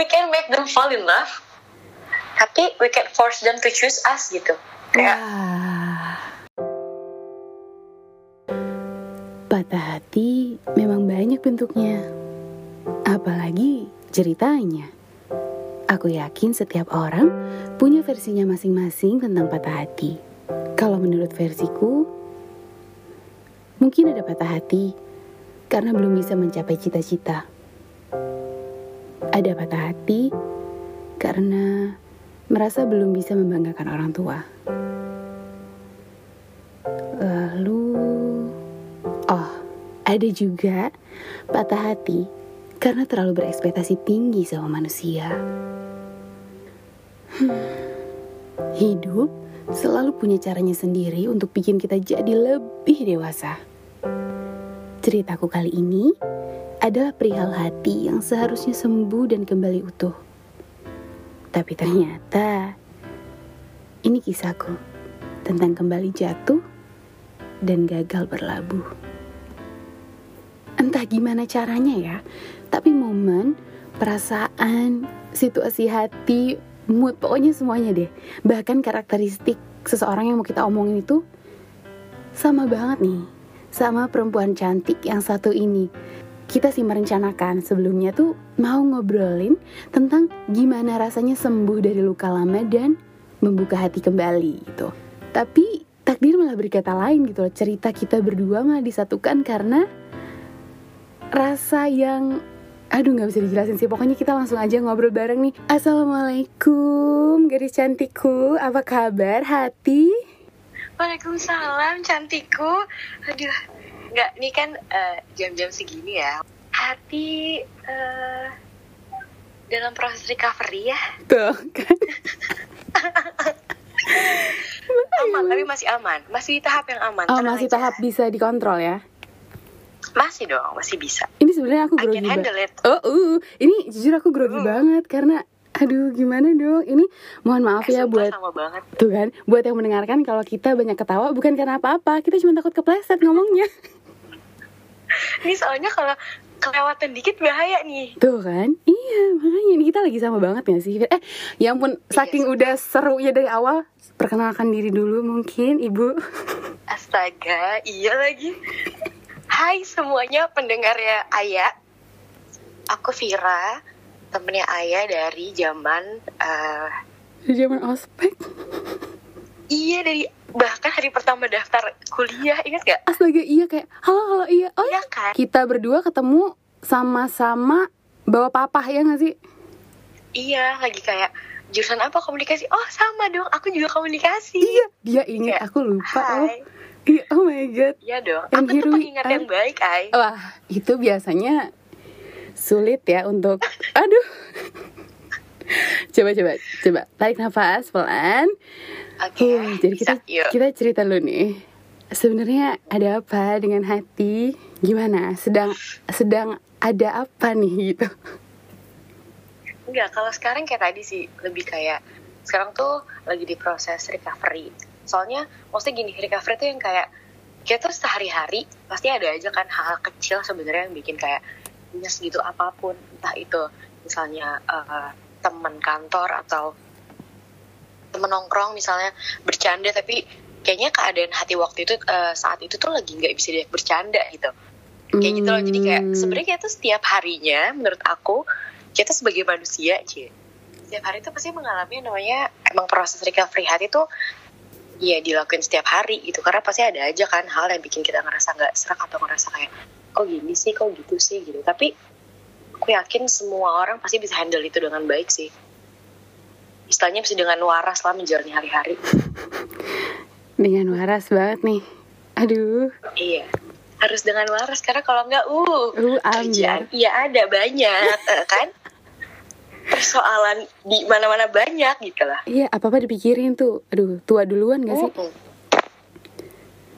we can make them fall in love tapi we can force them to choose us gitu kayak Wah. Patah hati memang banyak bentuknya. Apalagi ceritanya. Aku yakin setiap orang punya versinya masing-masing tentang patah hati. Kalau menurut versiku, mungkin ada patah hati karena belum bisa mencapai cita-cita. Ada patah hati karena merasa belum bisa membanggakan orang tua. Lalu, oh, ada juga patah hati karena terlalu berekspektasi tinggi sama manusia. Hmm, hidup selalu punya caranya sendiri untuk bikin kita jadi lebih dewasa. Ceritaku kali ini adalah perihal hati yang seharusnya sembuh dan kembali utuh. Tapi ternyata ini kisahku tentang kembali jatuh dan gagal berlabuh. Entah gimana caranya ya, tapi momen, perasaan, situasi hati, mood, pokoknya semuanya deh. Bahkan karakteristik seseorang yang mau kita omongin itu sama banget nih, sama perempuan cantik yang satu ini. Kita sih merencanakan sebelumnya tuh mau ngobrolin tentang gimana rasanya sembuh dari luka lama dan membuka hati kembali gitu. Tapi takdir malah berkata lain gitu loh. Cerita kita berdua malah disatukan karena rasa yang aduh nggak bisa dijelasin sih. Pokoknya kita langsung aja ngobrol bareng nih. Assalamualaikum, gadis cantikku. Apa kabar hati? Waalaikumsalam cantikku aduh nggak ini kan eh, jam-jam segini ya hati eh, dalam proses recovery ya Tuh kan. aman tapi masih aman masih di tahap yang aman Oh masih aja. tahap bisa dikontrol ya? masih dong masih bisa Ini sebenarnya aku grogi banget. Oh, uh, ini jujur aku grogi Hmm. banget karena aduh gimana dong? Ini mohon maaf Eh, ya buat tuh kan, buat yang mendengarkan kalau kita banyak ketawa bukan karena apa-apa, kita cuma takut kepleset ngomongnya. ini soalnya kalau kelewatan dikit bahaya nih Tuh kan? Iya, makanya ini kita lagi sama banget gak sih? Eh, ya ampun, saking udah serunya dari awal, perkenalkan diri dulu mungkin, Ibu. astaga iya lagi Hai semuanya pendengar ya Ayah aku Vira temennya Ayah dari zaman eh, Di zaman ospek. iya dari bahkan hari pertama daftar kuliah ingat gak Astaga, iya kayak, halo, halo, iya. Oh Iya kan kita berdua ketemu sama-sama bawa papah ya gak sih? iya lagi kayak jurusan apa komunikasi oh sama dong aku juga komunikasi Iya, dia ingat Kayak, aku lupa. Oh, Hai iya, oh my god. Iya dong And aku tuh pengingat yang baik Ay Wah, itu biasanya sulit ya untuk aduh. Coba coba coba tarik nafas pelan. oke Uh, jadi kita bisa, yuk. kita cerita dulu nih. Sebenarnya ada apa dengan hati? Gimana? Sedang sedang ada apa nih gitu? Enggak, kalau sekarang kayak tadi sih lebih kayak sekarang tuh lagi di proses recovery. Soalnya maksudnya gini, recovery tuh yang kayak kita tuh sehari-hari pasti ada aja kan hal-hal kecil sebenarnya yang bikin kayak nyes gitu apa pun, entah itu misalnya eh, teman kantor atau temen nongkrong misalnya bercanda tapi kayaknya keadaan hati waktu itu eh, saat itu tuh lagi nggak bisa diajak bercanda gitu. Kayak gitu loh. Jadi kayak Hmm. sebenarnya kita tuh setiap harinya menurut aku kita sebagai manusia cie setiap hari tuh pasti mengalami namanya emang proses recovery hati tuh ya dilakuin setiap hari gitu. Karena pasti ada aja kan hal yang bikin kita ngerasa nggak serak atau ngerasa kayak kok gini sih? Kok gitu sih? Gitu. Tapi aku yakin semua orang pasti bisa handle itu dengan baik sih istilahnya bisa dengan waras lah menjalani hari-hari Dengan waras banget nih. Aduh. iya harus dengan waras karena kalau nggak uh Uh, kerjaan iya ada banyak eh, kan persoalan di mana-mana banyak gitu lah Iya, apa-apa dipikirin tuh. Aduh, tua duluan gak sih? Mm-mm.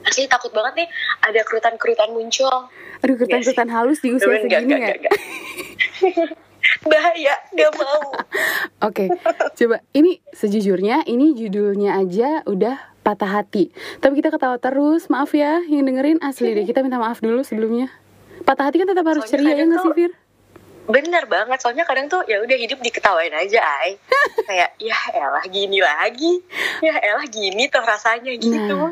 Asli takut banget nih ada kerutan-kerutan muncul. Aduh, kerutan-kerutan halus di usia segini enggak, ya. enggak, enggak. Bahaya, gak mau. Oke, coba ini sejujurnya ini judulnya aja udah patah hati. Tapi kita ketawa terus, maaf ya yang dengerin asli deh. Kita minta maaf dulu sebelumnya. Patah hati kan tetap harus Soalnya ceria ya nggak sih Fir? bener banget soalnya kadang tuh ya udah hidup diketawain aja ay kayak ya elah gini lagi ya elah gini tuh rasanya gitu Nah.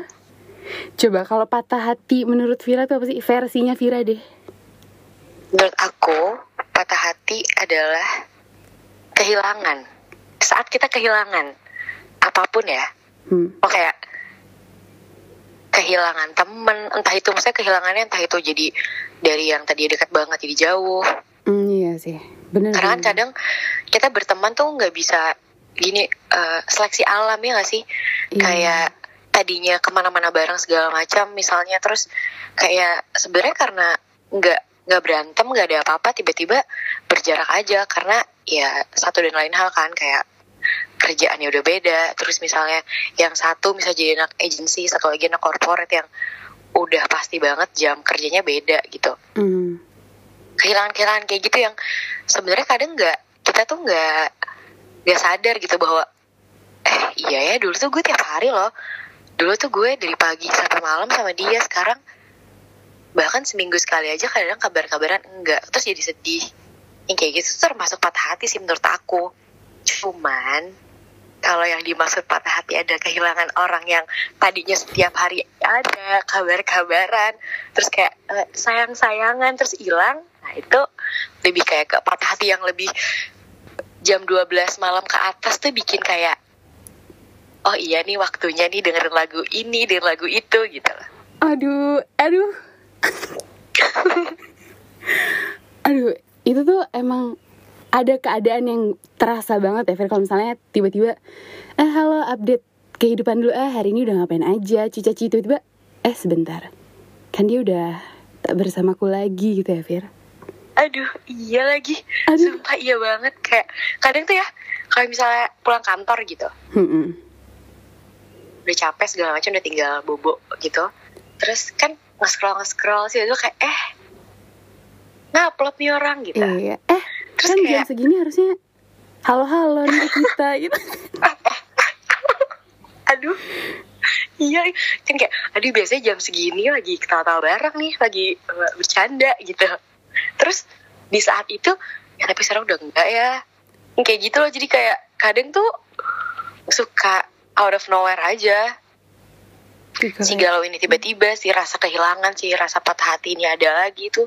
Coba kalau patah hati menurut Vira tuh apa sih? Versinya Vira deh. menurut aku patah hati adalah kehilangan saat kita kehilangan apa pun ya Hmm. oh kayak kehilangan temen entah itu maksudnya kehilangannya entah itu jadi dari yang tadi dekat banget jadi jauh Hmm, iya sih. Bener. karena kan bener. kadang kita berteman tuh nggak bisa gini eh, seleksi alam ya nggak sih Iya. kayak tadinya ke mana-mana bareng segala macam misalnya terus kayak sebenarnya karena nggak nggak berantem nggak ada apa-apa tiba-tiba berjarak aja. Karena ya satu dan lain hal kan kayak kerjaannya udah beda. Terus misalnya yang satu bisa jadi anak agency satu lagi anak corporate yang udah pasti banget jam kerjanya beda gitu. Hmm. kehilangan-kehilangan kayak gitu yang sebenarnya kadang nggak kita tuh nggak nggak sadar gitu bahwa eh iya ya dulu tuh gue tiap hari loh. Dulu tuh gue dari pagi sampai malam sama dia sekarang bahkan seminggu sekali aja kadang kabar-kabaran enggak. Terus jadi sedih. Yang kayak gitu termasuk patah hati sih menurut aku. Cuman kalau yang dimaksud patah hati ada kehilangan orang yang tadinya setiap hari ada kabar-kabaran terus kayak eh, sayang-sayangan terus hilang nah itu lebih kayak ke patah hati yang lebih jam 12 malam ke atas tuh bikin kayak oh iya nih waktunya nih dengerin lagu ini dengerin lagu itu gitu loh. Aduh, aduh. Aduh, itu tuh emang ada keadaan yang terasa banget ya, Fer. Kalau misalnya tiba-tiba, eh halo update kehidupan dulu, eh hari ini udah ngapain aja, cica-cici tiba-tiba, eh sebentar, kan dia udah tak bersamaku lagi gitu ya, Fir. aduh iya lagi. Aduh. sumpah iya banget. Kayak kadang tuh ya kalau misalnya pulang kantor gitu Hmm, udah capek segala macam udah tinggal bobo gitu. Terus kan nge-scroll nge-scroll sih itu kayak eh ngupload nih orang gitu. Iya, eh Terus kan jam kayak- segini harusnya halo-halo nih ke kita gitu. aduh. Iya kan kayak aduh biasanya jam segini lagi ketawa-tawa bareng nih lagi uh, bercanda gitu. Terus di saat itu ya tapi sekarang udah enggak ya. Kayak gitu loh jadi kayak kadang tuh suka out of nowhere aja si galau ini tiba-tiba si rasa kehilangan si rasa patah hati ini ada lagi tuh.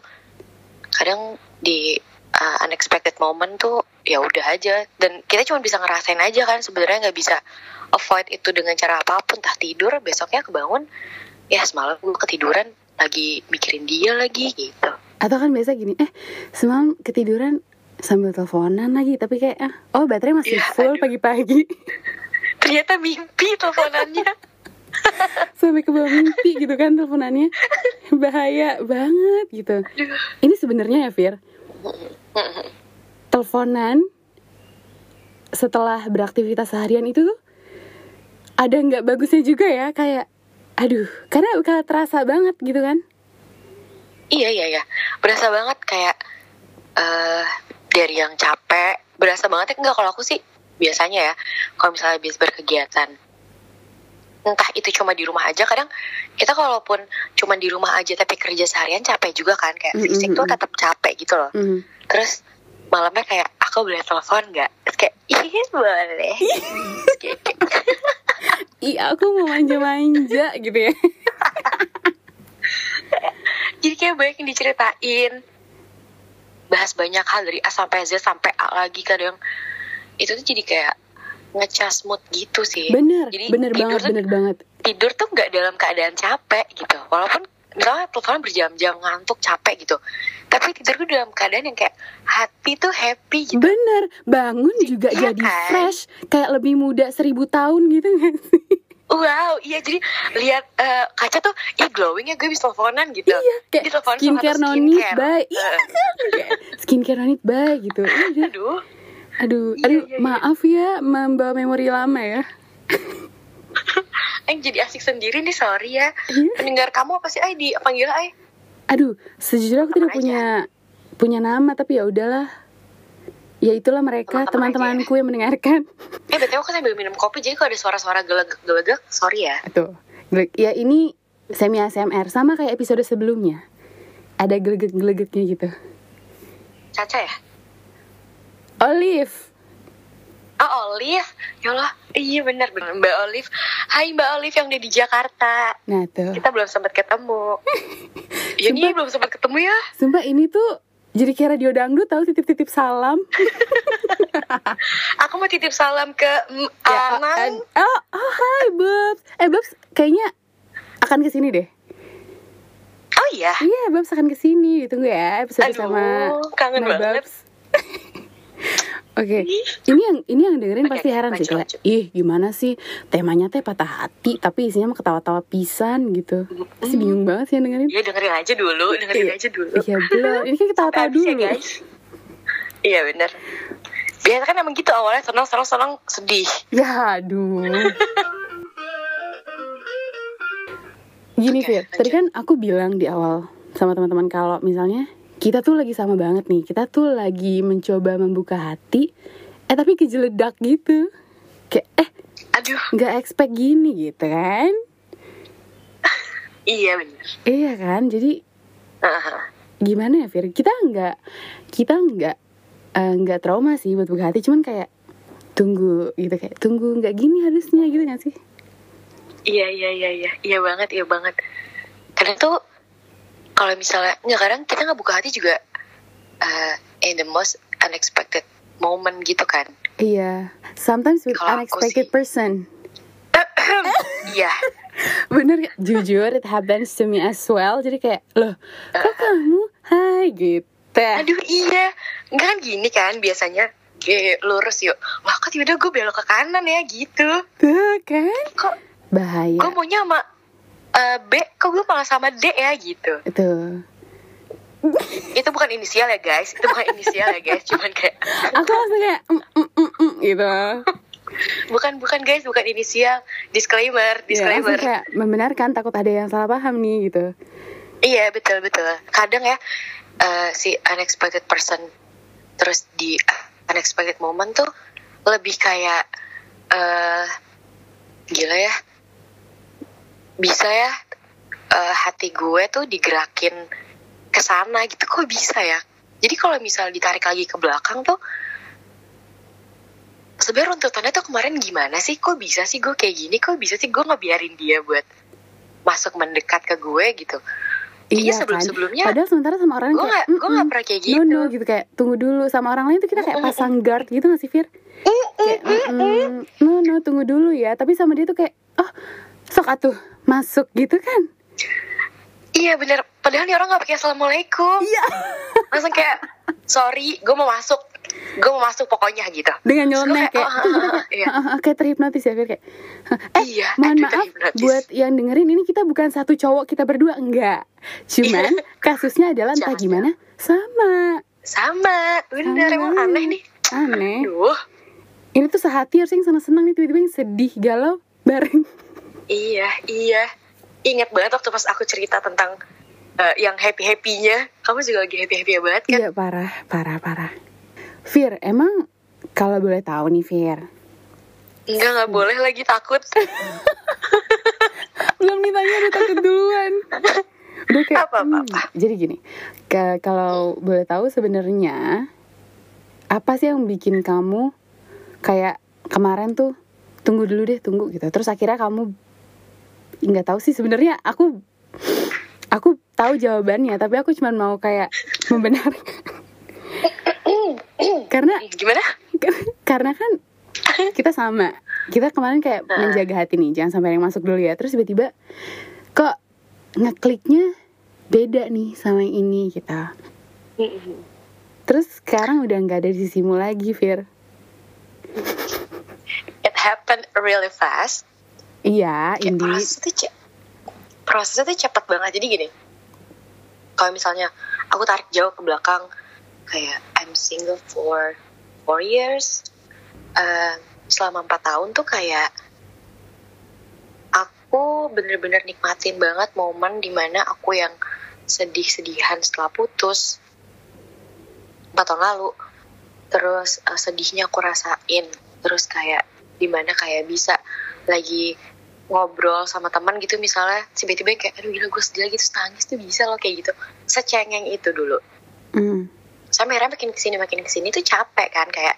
Kadang di uh, unexpected moment tuh ya udah aja. Dan kita cuma bisa ngerasain aja kan sebenarnya nggak bisa avoid itu dengan cara apa pun. Entah tidur besoknya kebangun ya semalam gue ketiduran lagi mikirin dia lagi gitu. Atau kan biasa gini, eh semalam ketiduran sambil teleponan lagi, tapi kayak ah, oh baterai masih Ya, full pagi-pagi. Ternyata mimpi teleponannya sampai ke bawah mimpi gitu kan teleponannya. Bahaya banget gitu. Ini sebenarnya ya Fir, teleponan setelah beraktivitas seharian itu tuh ada nggak bagusnya juga ya? Kayak aduh karena terasa banget gitu kan? Iya iya iya, berasa banget kayak eh dari yang capek, berasa banget. Ya enggak kalau aku sih biasanya ya, kalau misalnya habis berkegiatan, entah itu cuma di rumah aja, kadang kita kalaupun cuma di rumah aja tapi kerja seharian capek juga kan, kayak Mm, fisik mm, tuh mm. tetap capek gitu loh. Mhm. Terus malamnya kayak aku boleh telepon nggak? Kayak iya boleh. Iya aku mau manja-manja gitu ya jadi kayak banyak yang diceritain bahas banyak hal dari A sampai Z sampai A lagi kadang itu tuh jadi kayak ngecas mood gitu sih. Bener Jadi bener tidur banget tuh- bener banget. tidur tuh nggak dalam keadaan capek gitu. Walaupun misalnya teleponan berjam-jam ngantuk capek gitu. Tapi tidur tuh dalam keadaan yang kayak hati tuh happy gitu. Bener, bangun juga Iya jadi kan? fresh Kayak lebih muda seribu tahun gitu gak sih? wow iya jadi lihat eh, kaca tuh ih glowing ya gue bisa teleponan gitu. Iya, kayak Jadi skincare skincare. bye Iya Eh, Kayak Skincare no need bye gitu aduh Aduh, Iya, aduh iya, iya. maaf ya membawa memori lama ya Yang jadi asik sendiri nih sorry ya Iya. Pendengar kamu apa sih Ay dipanggil Ay Aduh, sejujurnya aku tidak Teman punya punya nama tapi ya udahlah. Ya itulah mereka Teman-teman teman-temanku yang mendengarkan. Eh betul aku sambil minum kopi Jadi kalau ada suara-suara gelegek-gelegek Sorry ya Tuh. Ya ini semi ASMR sama kayak episode sebelumnya. Ada geleget-gelegeknya gitu. Caca ya Olive. Oh Olive, ya Allah, iya benar benar Mbak Olive. Hai Mbak Olive yang ada di Jakarta. Nah tuh. Kita belum sempat ketemu. ya nih Sumpah. belum sempat ketemu ya. Sumpah ini tuh jadi kayak radio dangdut tahu titip-titip salam. Aku mau titip salam ke Ya, Anang. oh, oh, hai Babs. Eh Babs kayaknya akan ke sini deh. Oh iya. Iya Babs akan ke sini. Ditunggu ya episode Aduh, sama kangen My banget. Babs. Oke, ini yang ini yang dengerin Oke, pasti heran sih kayak, ih gimana sih temanya teh patah hati tapi isinya mah ketawa-tawa pisan gitu. Pasti bingung banget sih yang dengerin. Ya dengerin aja dulu, dengerin Iya. aja dulu. Iya belum, ini kan ketawa-tawa habis dulu. ya guys. Iya bener. Biasa kan emang gitu awalnya senang senang senang sedih. Ya aduh. Gini Fir, tadi kan aku bilang di awal sama teman-teman kalau misalnya kita tuh lagi sama banget nih, kita tuh lagi mencoba membuka hati, eh tapi kejeledak gitu. Kayak eh Aduh, nggak expect gini gitu kan? iya bener. Iya kan, jadi Aha. gimana ya Fir? Kita nggak kita nggak eh, nggak trauma sih buat buka hati, cuman kayak tunggu gitu kayak tunggu nggak gini harusnya gitu nggak sih? Iya iya iya iya iya banget iya banget. Kadang tuh kalau misalnya nggak kadang kita nggak buka hati juga uh, in the most unexpected moment gitu kan. Iya, sometimes with aku unexpected sih- person. Iya. Bener gak? Jujur, it happens to me as well. Jadi kayak, loh, kok kamu? Hai, gitu. Aduh iya. Enggak kan gini kan biasanya. Kayak lurus yuk. Wah kok tiba-tiba gue belok ke kanan ya gitu. Tuh kan? Kok Bahaya. gue maunya sama eh, B, kok gue malah sama D ya gitu. Itu. Itu bukan inisial ya guys, itu bukan inisial ya guys, cuman kayak Aku langsung kayak, mm, mm, mm, mm, gitu. bukan bukan guys, bukan inisial. Disclaimer, Ya, disclaimer. langsung kayak membenarkan takut ada yang salah paham nih, gitu. Iya betul betul. Kadang ya eh, si unexpected person terus di unexpected moment tuh lebih kayak eh gila ya. Bisa ya eh, hati gue tuh digerakin ke sana gitu. Kok bisa ya? Jadi kalau misal ditarik lagi ke belakang tuh sebenarnya runtutannya tuh kemarin gimana sih? Kok bisa sih gue kayak gini? Kok bisa sih gue ngebiarin dia buat masuk mendekat ke gue gitu? Iya, sebelum-sebelumnya Padahal sementara sama orang gue kayak, gak gue "Mm-mm, gak pernah kayak gitu No, no, gitu kayak tunggu dulu sama orang lain tuh kita kayak pasang guard gitu gak sih Fir? Kayak, "Mm-mm, no, no, tunggu dulu ya. Tapi sama dia tuh kayak, oh, sok atuh masuk gitu kan? iya bener padahal nih orang gak pakai assalamualaikum Iya. langsung kayak sorry gue mau masuk gue mau masuk pokoknya gitu Dengan nyeleneh kayak, oh, ah, kayak, iya. Kayak terhipnotis ya Fir kayak, eh Iya, mohon aduh, maaf buat yang dengerin ini kita bukan satu cowok kita berdua enggak. Cuman kasusnya adalah entah gimana sama sama bener Sama. emang aneh nih aneh. Duh Ini tuh sehati harusnya yang seneng-seneng nih tiba-tiba yang sedih galau bareng. Iya iya ingat banget waktu pas aku cerita tentang eh, yang happy happynya kamu juga lagi happy happy banget kan Iya parah, parah, parah. Fir, emang kalau boleh tahu nih Fir, enggak nggak boleh lagi takut belum ditanya udah takut duluan. Udah kayak, Apa, apa, hmm, apa? jadi gini, ke- kalau boleh tahu sebenarnya apa sih yang bikin kamu kayak kemarin tuh tunggu dulu deh tunggu gitu. Terus akhirnya kamu nggak tahu sih sebenarnya aku aku tahu jawabannya tapi aku cuma mau kayak membenarkan. Karena gimana? karena kan kita sama. Kita kemarin kayak Nah. menjaga hati nih jangan sampai yang masuk dulu ya. Terus tiba-tiba kok ngekliknya beda nih sama yang ini kita terus sekarang udah nggak ada di sisimu lagi Fir. It happened really fast iya Kayak Indi. prosesnya tuh ce- prosesnya tuh cepat banget. Jadi gini kalau misalnya aku tarik jauh ke belakang kayak I'm single for four years Eh, selama empat tahun tuh kayak aku bener-bener nikmatin banget momen di mana aku yang sedih-sedihan setelah putus empat tahun lalu. Terus eh, sedihnya aku rasain. Terus kayak di mana kayak bisa lagi ngobrol sama teman gitu misalnya tiba-tiba kayak aduh gila gue sedih lagi terus nangis tuh bisa loh kayak gitu. Secengeng itu dulu. Hmm. sampai akhirnya makin ke sini makin ke sini tuh capek kan kayak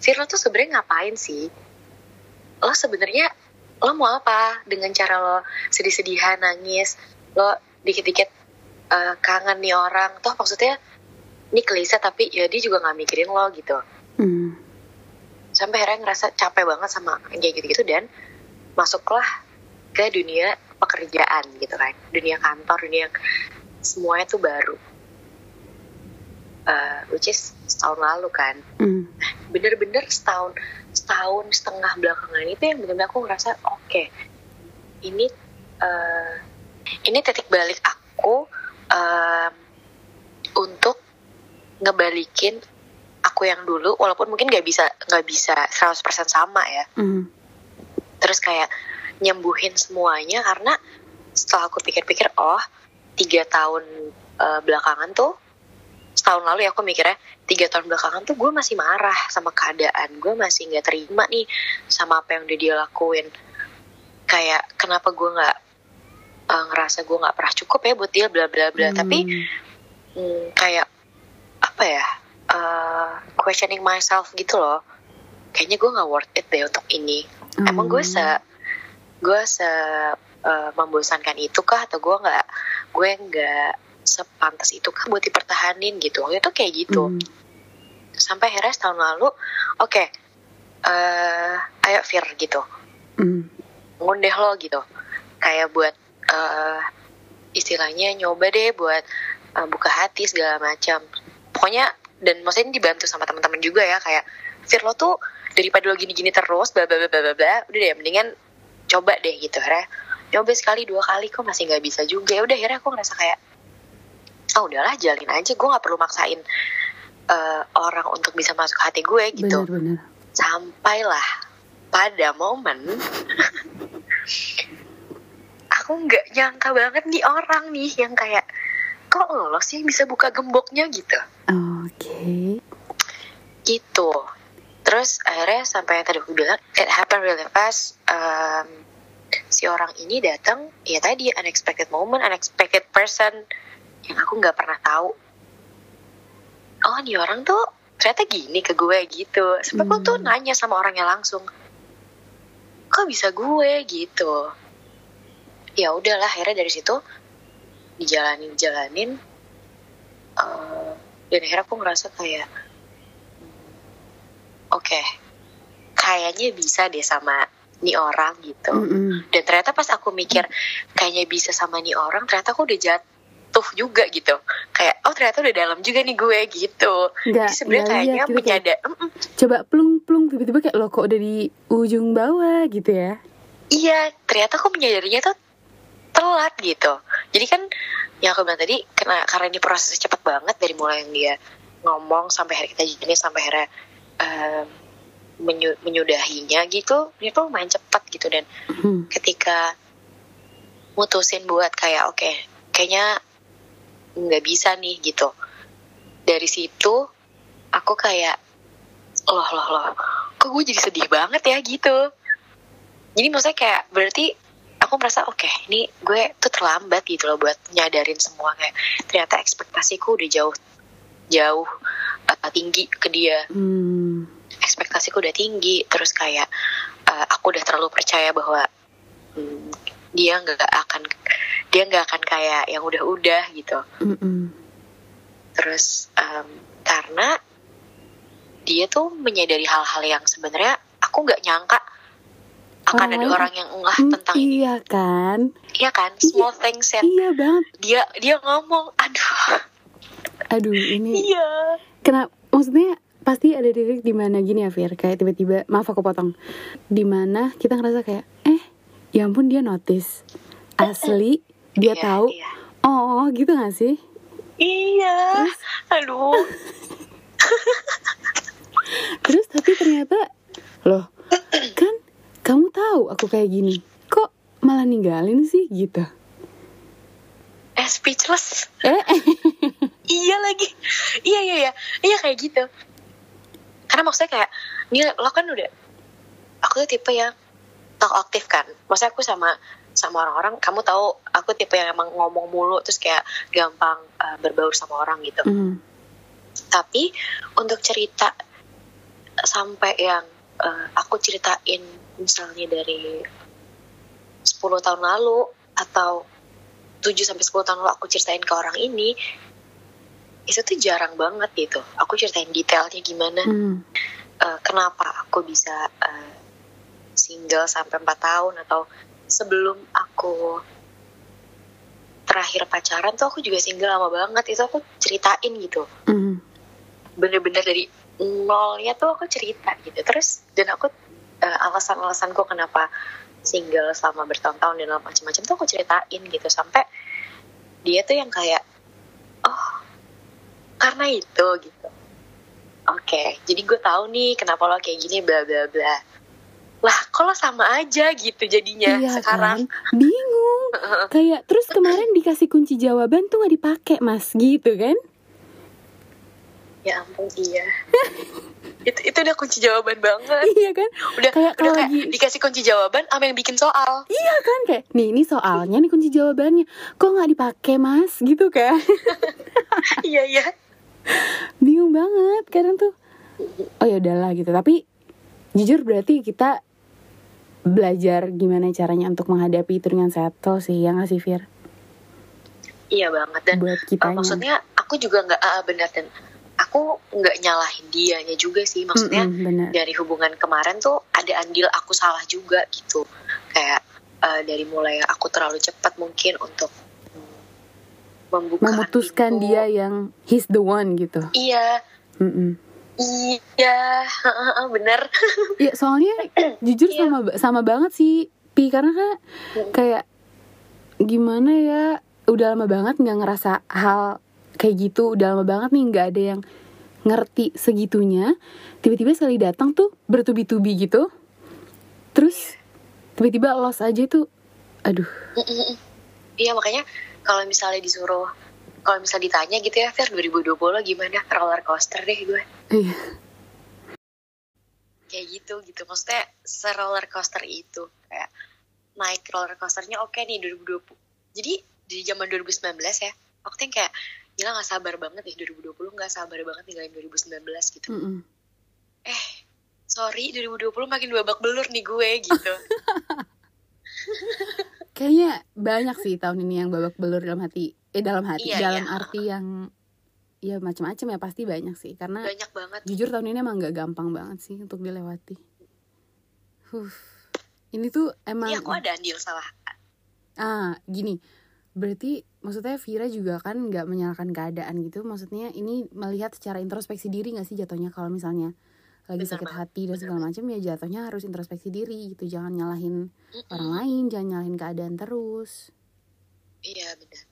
Fir lo tuh sebenarnya ngapain sih? Lo sebenarnya lo mau apa dengan cara lo sedih-sedihan nangis lo dikit-dikit uh, kangen nih orang? Toh maksudnya ini klise tapi ya dia juga nggak mikirin lo gitu. Hmm. sampai akhirnya ngerasa capek banget sama kayak gitu-gitu dan masuklah ke dunia pekerjaan gitu kan dunia kantor dunia semuanya tuh baru uh, which is setahun lalu kan hmm. bener-bener setahun setahun setengah belakangan itu yang bener-bener aku ngerasa oke okay, ini uh, ini titik balik aku uh, untuk ngebalikin aku yang dulu walaupun mungkin nggak bisa nggak bisa 100% sama ya mm. Terus kayak nyembuhin semuanya karena setelah aku pikir-pikir oh tiga tahun uh, belakangan tuh setahun lalu ya aku mikirnya tiga tahun belakangan tuh gue masih marah sama keadaan gue masih nggak terima nih sama apa yang udah dia lakuin. Kayak kenapa gue nggak uh, ngerasa gue nggak pernah cukup ya buat dia bla bla bla. Hmm. tapi hmm, kayak apa ya uh, questioning myself gitu loh. Kayaknya gue nggak worth it deh untuk ini hmm. emang gue se gue se uh, membosankan itu kah atau gue nggak gue nggak sepantas itu kah buat dipertahanin gitu waktu itu kayak gitu hmm. sampai akhirnya setahun lalu oke okay, uh, ayo Fir gitu hmm. ngundeh lo gitu kayak buat uh, istilahnya nyoba deh buat uh, buka hati segala macam pokoknya dan maksudnya dibantu sama teman-teman juga ya kayak Fir lo tuh daripada lo gini-gini terus bla bla bla bla bla udah deh mendingan coba deh gitu. Ya nyoba sekali dua kali kok masih nggak bisa juga. Ya udah akhirnya aku ngerasa kayak oh udahlah jalin aja gue nggak perlu maksain uh, orang untuk bisa masuk hati gue gitu. Bener, bener. sampailah pada momen aku nggak nyangka banget nih orang nih yang kayak kok lo sih bisa buka gemboknya? gitu. Oke. Okay. gitu terus akhirnya sampai yang tadi aku bilang it happened really fast um, si orang ini datang ya tadi unexpected moment unexpected person yang aku nggak pernah tahu. Oh nih orang tuh ternyata gini ke gue gitu. Sampai hmm. aku tuh nanya sama orangnya langsung kok bisa gue? gitu. Ya udahlah akhirnya dari situ dijalanin jalanin uh, dan akhirnya aku ngerasa kayak oke okay, kayaknya bisa deh sama nih orang gitu. Mm -hmm. dan ternyata pas aku mikir kayaknya bisa sama nih orang ternyata aku udah jatuh juga gitu. Kayak oh ternyata udah dalam juga nih gue gitu. Nggak, jadi sebenarnya kayaknya gitu, menyadar kayak, mm -mm. coba plung plung tiba-tiba kayak lo kok udah di ujung bawah gitu ya. Iya ternyata aku menyadarinya tuh telat gitu. Jadi kan yang aku bilang tadi karena karena ini prosesnya cepat banget dari mulai yang dia ngomong sampai hari kita jadi sampai akhirnya menyu, menyudahinya gitu itu main cepat gitu. Dan hmm. ketika mutusin buat kayak oke okay, kayaknya nggak bisa nih gitu. Dari situ aku kayak loh loh loh kok gue jadi sedih banget ya gitu. Jadi maksudnya kayak berarti aku merasa oke okay, ini gue tuh terlambat gitu loh buat nyadarin semua. Kayak ternyata ekspektasiku udah jauh jauh uh, tinggi ke dia hmm. ekspektasiku udah tinggi terus kayak uh, aku udah terlalu percaya bahwa hmm, dia nggak akan dia nggak akan kayak yang udah-udah gitu mm -mm. terus um, karena dia tuh menyadari hal-hal yang sebenarnya aku nggak nyangka akan oh, ada orang yang ngeh tentang iya ini. kan iya kan small iya, things yang iya banget dia dia ngomong aduh aduh ini iya. Kenapa maksudnya pasti ada titik di mana gini ya Fir. Kayak tiba-tiba maaf aku potong. Di mana kita ngerasa kayak eh ya ampun dia notice. Asli dia iya, tahu. iya. oh gitu gak sih? Iya. Terus, aduh. Terus tapi ternyata loh kan kamu tahu aku kayak gini. Kok malah ninggalin sih gitu eh speechless. Eh. Iya lagi. Iya iya iya. Iya kayak gitu. Karena maksudnya kayak ini lo kan udah aku tuh tipe yang talk aktif kan. Maksudnya aku sama sama orang-orang kamu tahu aku tipe yang emang ngomong mulu terus kayak gampang uh, berbaur sama orang gitu. Mm. tapi untuk cerita sampai yang uh, aku ceritain misalnya dari 10 tahun lalu atau 7 sampai 10 tahun lalu aku ceritain ke orang ini itu tuh jarang banget gitu. Aku ceritain detailnya gimana hmm. uh, kenapa aku bisa uh, single sampai 4 tahun atau sebelum aku terakhir pacaran tuh aku juga single lama banget. Itu aku ceritain gitu. Bener bener-bener dari nolnya tuh aku cerita gitu. Terus dan aku uh, alasan-alasanku kenapa single selama bertahun-tahun dan macam-macam tuh aku ceritain gitu. Sampai dia tuh yang kayak oh karena itu gitu. Oke okay, jadi gue tahu nih kenapa lo kayak gini bla bla bla. Lah kalau sama aja gitu jadinya iya, sekarang? Kan? bingung. Kayak terus kemarin dikasih kunci jawaban tuh nggak dipakai mas. Gitu kan ya ampun iya. Itu itu udah kunci jawaban banget. Iya kan? Udah kayak udah kayak lagi... dikasih kunci jawaban apa yang bikin soal. Iya kan? Kayak nih ini soalnya nih kunci jawabannya. Kok nggak dipakai mas? Gitu kan. Iya iya. Bingung banget kadang tuh. Oh ya udahlah gitu. Tapi jujur berarti kita belajar gimana caranya untuk menghadapi itu dengan settle sih yang ngasih Fir? Iya banget. Dan buat kita uh, maksudnya aku juga nggak uh, benar dan aku nggak nyalahin dianya juga sih. Maksudnya mm -hmm, dari hubungan kemarin tuh ada andil aku salah juga gitu. Kayak uh, dari mulai aku terlalu cepat mungkin untuk membuka memutuskan hatiku. dia yang he's the one gitu. Iya. Mm -mm Iya, bener. Iya, soalnya jujur iya. sama sama banget sih, Pi. Karena kan kayak gimana ya, udah lama banget nggak ngerasa hal kayak gitu, udah lama banget nih nggak ada yang ngerti segitunya. Tiba-tiba sekali datang tuh bertubi-tubi gitu, terus tiba-tiba los aja tuh, aduh. Iya makanya kalau misalnya disuruh kalau misal ditanya gitu ya Fer 2020 gimana? Roller coaster deh gue. Iya. Kayak gitu gitu. Maksudnya se roller coaster itu kayak naik roller coasternya oke okay nih 2020 jadi di zaman 2019 ya aku tuh kayak gila gak sabar banget nih 2020 gak sabar banget ninggalin 2019 gitu. Mm -mm. eh sorry 2020 makin babak belur nih gue gitu. Kayaknya banyak sih tahun ini yang babak belur dalam hati eh dalam hati iya, dalam iya. arti yang ya macam-macam ya pasti banyak sih. Karena banyak banget. jujur tahun ini emang gak gampang banget sih untuk dilewati. Huh. ini tuh emang iya aku ada andil salah. Ah gini berarti maksudnya Vira juga kan nggak menyalahkan keadaan gitu maksudnya ini melihat secara introspeksi diri nggak sih jatuhnya kalau misalnya lagi sakit hati dan segala macam ya jatuhnya harus introspeksi diri gitu jangan nyalahin mm -mm. orang lain jangan nyalahin keadaan terus iya benar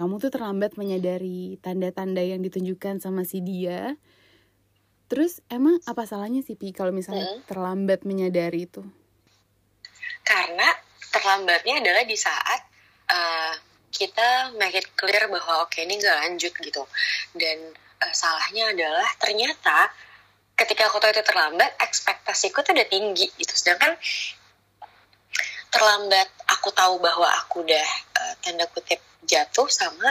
kamu tuh terlambat menyadari tanda-tanda yang ditunjukkan sama si dia. Terus emang apa salahnya sih Pi kalau misalnya hmm. terlambat menyadari itu? Karena terlambatnya adalah di saat uh, kita make it clear bahwa oke okay, ini gak lanjut gitu. Dan uh, salahnya adalah ternyata ketika aku tahu itu terlambat, ekspektasiku tuh udah tinggi gitu. Sedangkan terlambat aku tahu bahwa aku udah uh, tanda kutip jatuh sama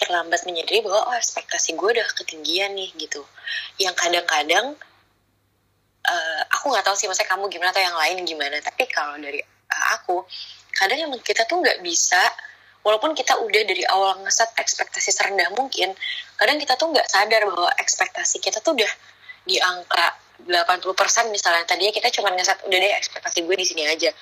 terlambat menyadari bahwa oh ekspektasi gue udah ketinggian nih gitu yang kadang-kadang uh, aku nggak tahu sih maksudnya kamu gimana atau yang lain gimana. Tapi kalau dari uh, aku kadang emang kita tuh nggak bisa walaupun kita udah dari awal ngeset ekspektasi serendah mungkin kadang kita tuh nggak sadar bahwa ekspektasi kita tuh udah di angka 80% misalnya. Tadinya kita cuma ngeset udah deh ekspektasi gue di sini aja.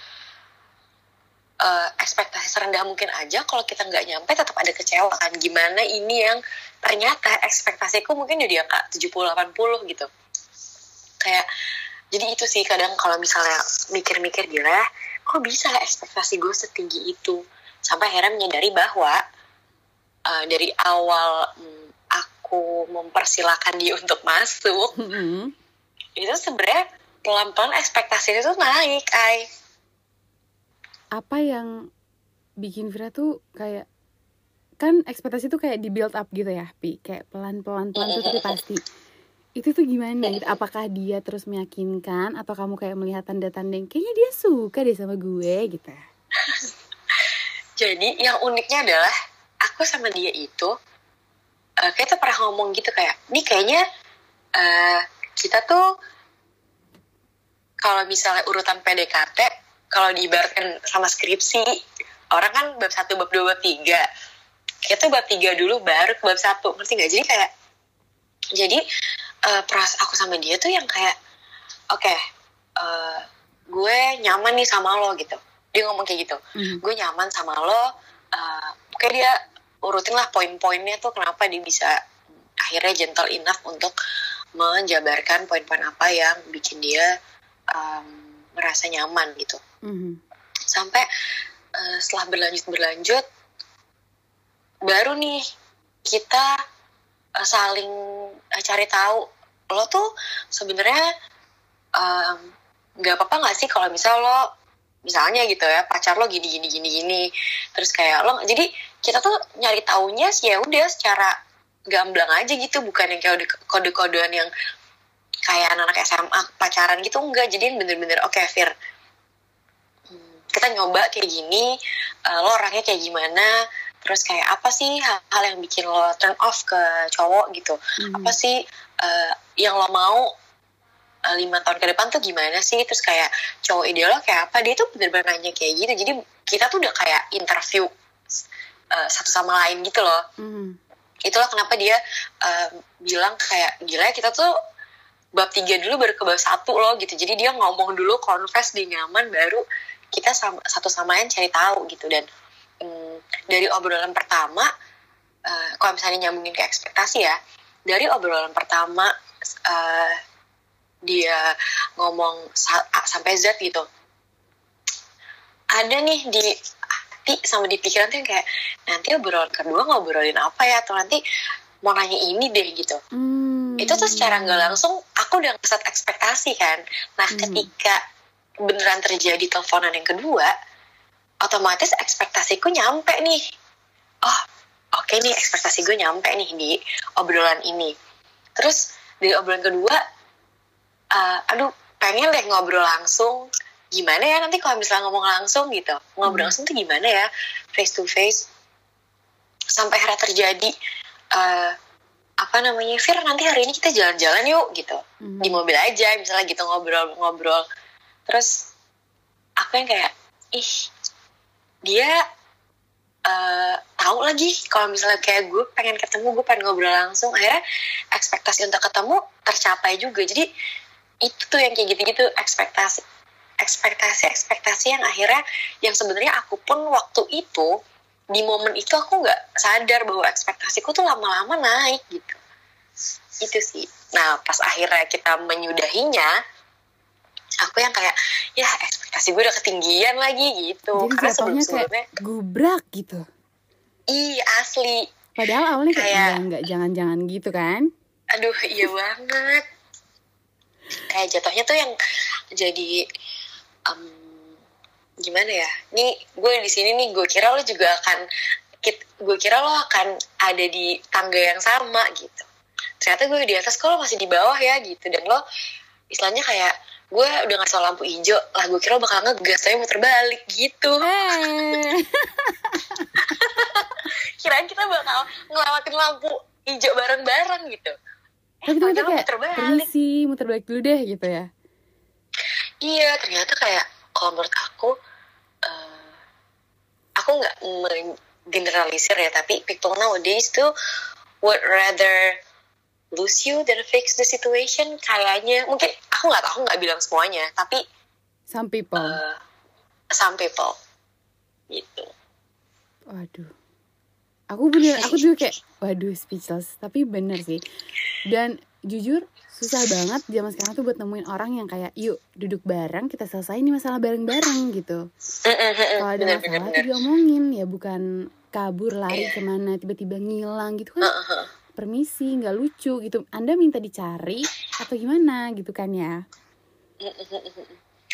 Uh, ekspektasi serendah mungkin aja kalau kita nggak nyampe tetap ada kecewa kan. Gimana ini yang ternyata ekspektasiku mungkin jadi angka 70-80 gitu kayak jadi itu sih kadang kalau misalnya mikir-mikir gila kok bisa ekspektasi gue setinggi itu? Sampai akhirnya menyadari bahwa uh, dari awal um, aku mempersilahkan dia untuk masuk mm -hmm. itu sebenarnya pelan-pelan ekspektasi itu naik ay apa yang bikin Vira tuh kayak kan ekspektasi tuh kayak di build up gitu ya pi? Kayak pelan pelan pelan tuh tapi pasti itu tuh gimana gitu? Apakah dia terus meyakinkan? Atau kamu kayak melihat tanda-tanda yang kayaknya dia suka deh sama gue gitu? Jadi yang uniknya adalah aku sama dia itu uh, kita pernah ngomong gitu kayak ini kayaknya uh, kita tuh kalau misalnya urutan PDKT kalau diibaratkan sama skripsi orang kan bab satu bab dua bab tiga. Kita bab tiga dulu baru ke bab satu. Ngerti nggak? Jadi kayak jadi uh, pras aku sama dia tuh yang kayak oke okay, uh, gue nyaman nih sama lo gitu dia ngomong kayak gitu mm. gue nyaman sama lo uh, kayak dia urutin lah poin-poinnya tuh kenapa dia bisa akhirnya gentle enough untuk menjabarkan poin-poin apa yang bikin dia um, merasa nyaman gitu mm. sampai uh, setelah berlanjut berlanjut baru nih kita uh, saling uh, cari tahu. Lo tuh sebenarnya nggak um, apa-apa nggak sih kalau misal lo misalnya gitu ya pacar lo gini gini gini gini. Terus kayak lo jadi kita tuh nyari taunya sih ya udah secara gamblang aja gitu bukan yang kayak kode-kodean yang kayak anak-anak SMA pacaran gitu enggak jadi bener-bener oke okay, Fir. Hmm, kita nyoba kayak gini uh, lo orangnya kayak gimana terus kayak apa sih hal-hal yang bikin lo turn off ke cowok gitu? Hmm. apa sih uh, yang lo mau Eh, lima tahun ke depan tuh gimana sih? Terus kayak cowok ideal kayak apa? Dia tuh bener-bener nanya kayak gitu. Jadi kita tuh udah kayak interview uh, satu sama lain gitu loh. Mm. itulah kenapa dia uh, bilang kayak gila ya kita tuh bab tiga dulu baru ke bab satu loh gitu. Jadi dia ngomong dulu confess di nyaman baru kita sama, satu sama lain cari tahu gitu. Dan um, dari obrolan pertama uh, kalau misalnya nyambungin ke ekspektasi ya dari obrolan pertama uh, dia ngomong A sampai Z gitu ada nih di hati sama di pikiran tuh yang kayak nanti obrolan kedua ngobrolin apa ya atau nanti mau nanya ini deh gitu hmm. itu tuh secara nggak langsung aku udah ngeset ekspektasi kan nah hmm. ketika beneran terjadi teleponan yang kedua otomatis ekspektasiku nyampe nih. Oh oke okay nih ekspektasi gue nyampe nih di obrolan ini. Terus di obrolan kedua uh, aduh pengen deh ngobrol langsung. Gimana ya nanti kalau misalnya ngomong langsung gitu? Ngobrol hmm. langsung tuh gimana ya? Face to face. Sampai akhirnya terjadi uh, apa namanya Fir nanti hari ini kita jalan-jalan yuk gitu. Hmm. di mobil aja misalnya gitu ngobrol-ngobrol. Terus aku yang kayak ih dia uh, tahu lagi kalau misalnya kayak gue pengen ketemu gue pengen ngobrol langsung. Akhirnya ekspektasi untuk ketemu tercapai juga. Jadi itu tuh yang kayak gitu-gitu ekspektasi ekspektasi ekspektasi yang akhirnya yang sebenarnya aku pun waktu itu di momen itu aku nggak sadar bahwa ekspektasiku tuh lama-lama naik gitu. Itu sih. Nah pas akhirnya kita menyudahinya aku yang kayak ya ekspektasi gue udah ketinggian lagi gitu. Jadi karena sebelum sebelumnya kayak gubrak gitu. Iya asli. Padahal awalnya kayak, kayak nggak jangan-jangan gitu kan? Aduh iya banget. Kayak jatuhnya tuh yang jadi um, gimana ya? Ini gue di sini nih gue kira lo juga akan gue kira lo akan ada di tangga yang sama gitu. Ternyata gue di atas kok lo masih di bawah ya gitu. Dan lo istilahnya kayak gue udah ngasih lampu hijau. Lah gue kira bakal ngegas tapi muter balik gitu. Hey. kirain kita bakal ngelewatin lampu hijau bareng-bareng gitu. Tapi ternyata kayak permisi muter balik dulu deh gitu ya. Iya ternyata kayak kalau menurut aku uh, aku nggak generalisir ya tapi people nowadays tuh would rather lose you than fix the situation kayaknya mungkin aku nggak tahu nggak bilang semuanya tapi some people. uh, some people. Gitu. Waduh. Aku bener aku juga kayak waduh speechless. Tapi bener sih. Dan jujur susah banget zaman sekarang tuh buat nemuin orang yang kayak yuk duduk bareng kita selesai ini masalah bareng-bareng gitu. Kalau ada masalah tuh diomongin ya bukan kabur lari yeah. ke mana tiba-tiba ngilang gitu kan permisi nggak lucu gitu. Anda minta dicari atau gimana gitu kan ya?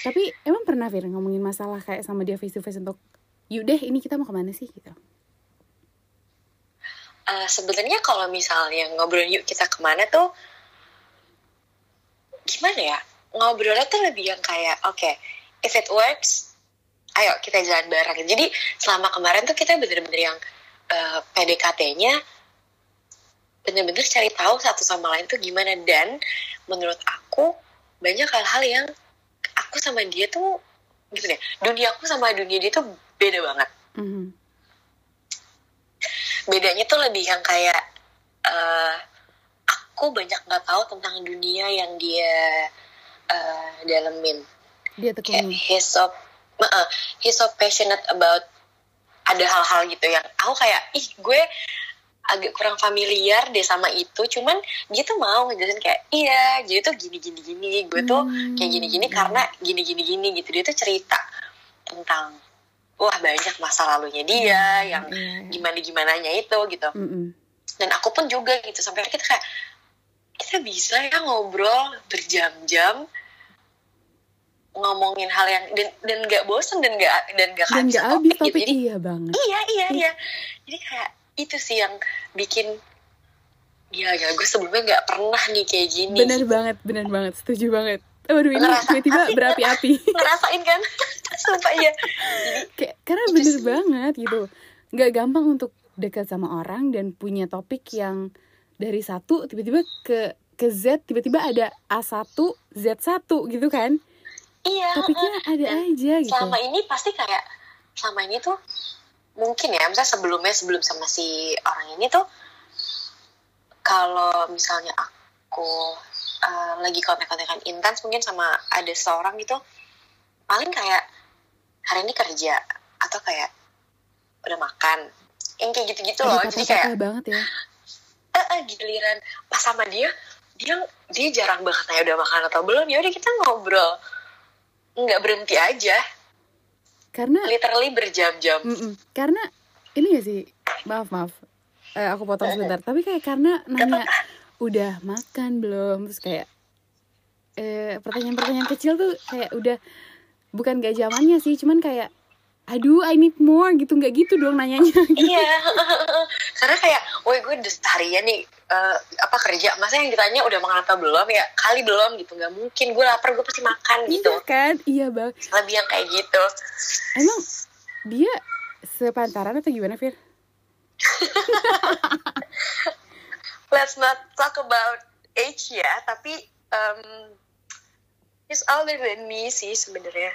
Tapi emang pernah Fir ngomongin masalah kayak sama dia face to face untuk yuk deh ini kita mau ke mana sih? gitu. Uh, sebenarnya kalau misalnya ngobrol yuk kita ke mana tuh gimana ya? Ngobrolnya tuh lebih yang kayak oke okay, if it works ayo kita jalan bareng. Jadi selama kemarin tuh kita bener-bener yang uh, PDKT-nya bener-bener cari tahu satu sama lain tuh gimana. Dan menurut aku banyak hal-hal yang aku sama dia tuh gitu deh dunia aku sama dunia dia tuh beda banget. Mhm. bedanya tuh lebih yang kayak eh, aku banyak nggak tahu tentang dunia yang dia eh, dalemin. Dia kayak tekuni he's so uh, he's so passionate about ada hal-hal gitu yang aku kayak ih gue agak kurang familiar deh sama itu. Cuman dia tuh mau ngejelasin kayak iya jadi tuh gini gini gini. Gue tuh Hmm. kayak gini gini karena gini gini gini gitu. Dia tuh cerita tentang wah banyak masa lalunya dia yang Iya, iya. gimana gimananya itu gitu. Dan aku pun juga gitu sampai kita kayak kita bisa ya ngobrol berjam-jam ngomongin hal yang dan dan nggak bosen dan nggak dan nggak dan kehabisan nggak habis topik gitu. topik jadi iya banget. iya iya. iya. Jadi kayak itu sih yang bikin ya ya gue sebelumnya nggak pernah nih kayak gini. Bener banget bener banget setuju banget. Waduh ini tiba-tiba berapi-api. Ngerasain kan? Sumpah iya. Kayak karena bener sih. banget gitu. Nggak gampang untuk dekat sama orang dan punya topik yang dari satu tiba-tiba ke ke Z tiba-tiba ada A1 Z1 gitu kan? Iya topiknya ada aja gitu. selama ini pasti kayak selama ini tuh mungkin ya misalnya sebelumnya sebelum sama si orang ini tuh kalau misalnya aku uh, lagi kontak-kontakan intens mungkin sama ada seorang gitu paling kayak hari ini kerja atau kayak udah makan yang kayak gitu-gitu loh. jadi kayak banget ya. Eh, eh, giliran. Pas sama dia dia dia jarang banget nanya udah makan atau belum ya udah kita ngobrol. Nggak berhenti aja karena literally berjam-jam. Mm-mm. karena ini gak sih? Maaf maaf. Eh, aku potong sebentar. Tapi kayak karena nanya udah makan belum? Terus kayak eh pertanyaan-pertanyaan kecil tuh kayak udah bukan gak zamannya sih. Cuman kayak aduh I need more gitu. Nggak gitu dong nanyanya iya. Karena kayak woi gue udah seharian nih eh, apa kerja. Masa yang ditanya udah makan atau belum? Ya kali belum gitu. Nggak mungkin. Gue lapar gue pasti makan gitu. iya kan? Iya bang. Lebih yang kayak gitu. Emang dia sepantaran atau gimana Fir? let's not talk about age ya. Tapi um, he's older than me sih sebenarnya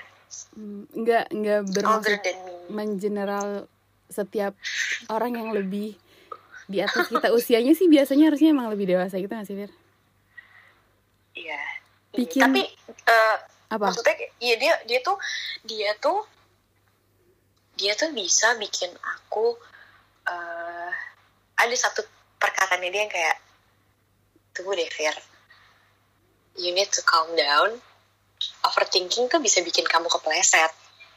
nggak nggak bermaksud mengeneral setiap orang yang lebih di atas kita. Usianya sih biasanya harusnya emang lebih dewasa gitu nggak sih Fir? iya. Bikin- tapi eh, Apa? maksudnya iya dia dia tuh dia tuh dia tuh bisa bikin aku eh ada satu perkataannya dia yang kayak tunggu deh Fir. You need to calm down overthinking tuh bisa bikin kamu kepleset.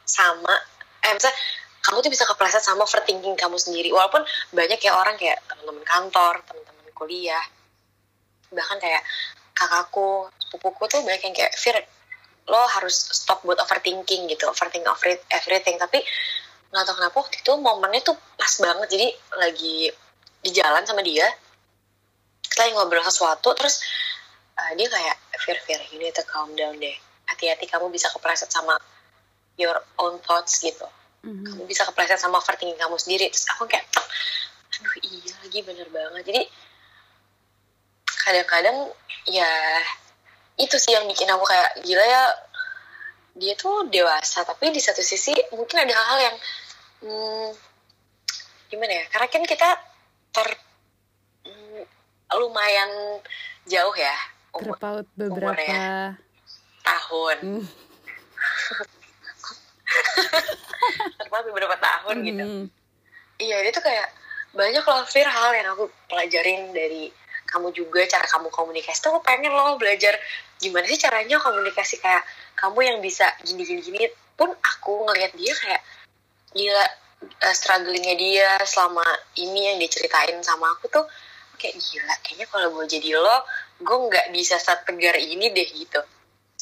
Sama eh misalnya kamu tuh bisa kepleset sama overthinking kamu sendiri. Walaupun banyak ya orang kayak teman-teman kantor teman-teman kuliah bahkan kayak kakakku sepupuku tuh banyak yang kayak Fir lo harus stop buat overthinking gitu. Overthinking every- everything. Tapi nggak tahu kenapa waktu itu momennya tuh pas banget. Jadi lagi di jalan sama dia kita lagi ngobrol sesuatu terus uh, dia kayak Fir Fir need to calm down deh hati-hati kamu bisa kepleset sama your own thoughts gitu. Mhm. kamu bisa kepleset sama overthinking kamu sendiri. Terus aku kayak aduh iya lagi bener banget. Jadi kadang-kadang ya itu sih yang bikin aku kayak gila ya dia tuh dewasa. Tapi di satu sisi mungkin ada hal-hal yang hmm, gimana ya karena kan kita ter hmm, lumayan jauh ya umur terpaut beberapa tahun Hmm. terpaut beberapa tahun gitu Mhm. Iya, dia tuh kayak banyak loh Fir hal yang aku pelajarin dari kamu juga cara kamu komunikasi tuh aku pengen loh belajar gimana sih caranya komunikasi kayak kamu yang bisa gini gini gini pun aku ngelihat dia kayak gila eh, strugglingnya dia selama ini yang diceritain sama aku tuh kayak gila kayaknya kalau gue jadi lo gue nggak bisa setegar ini deh gitu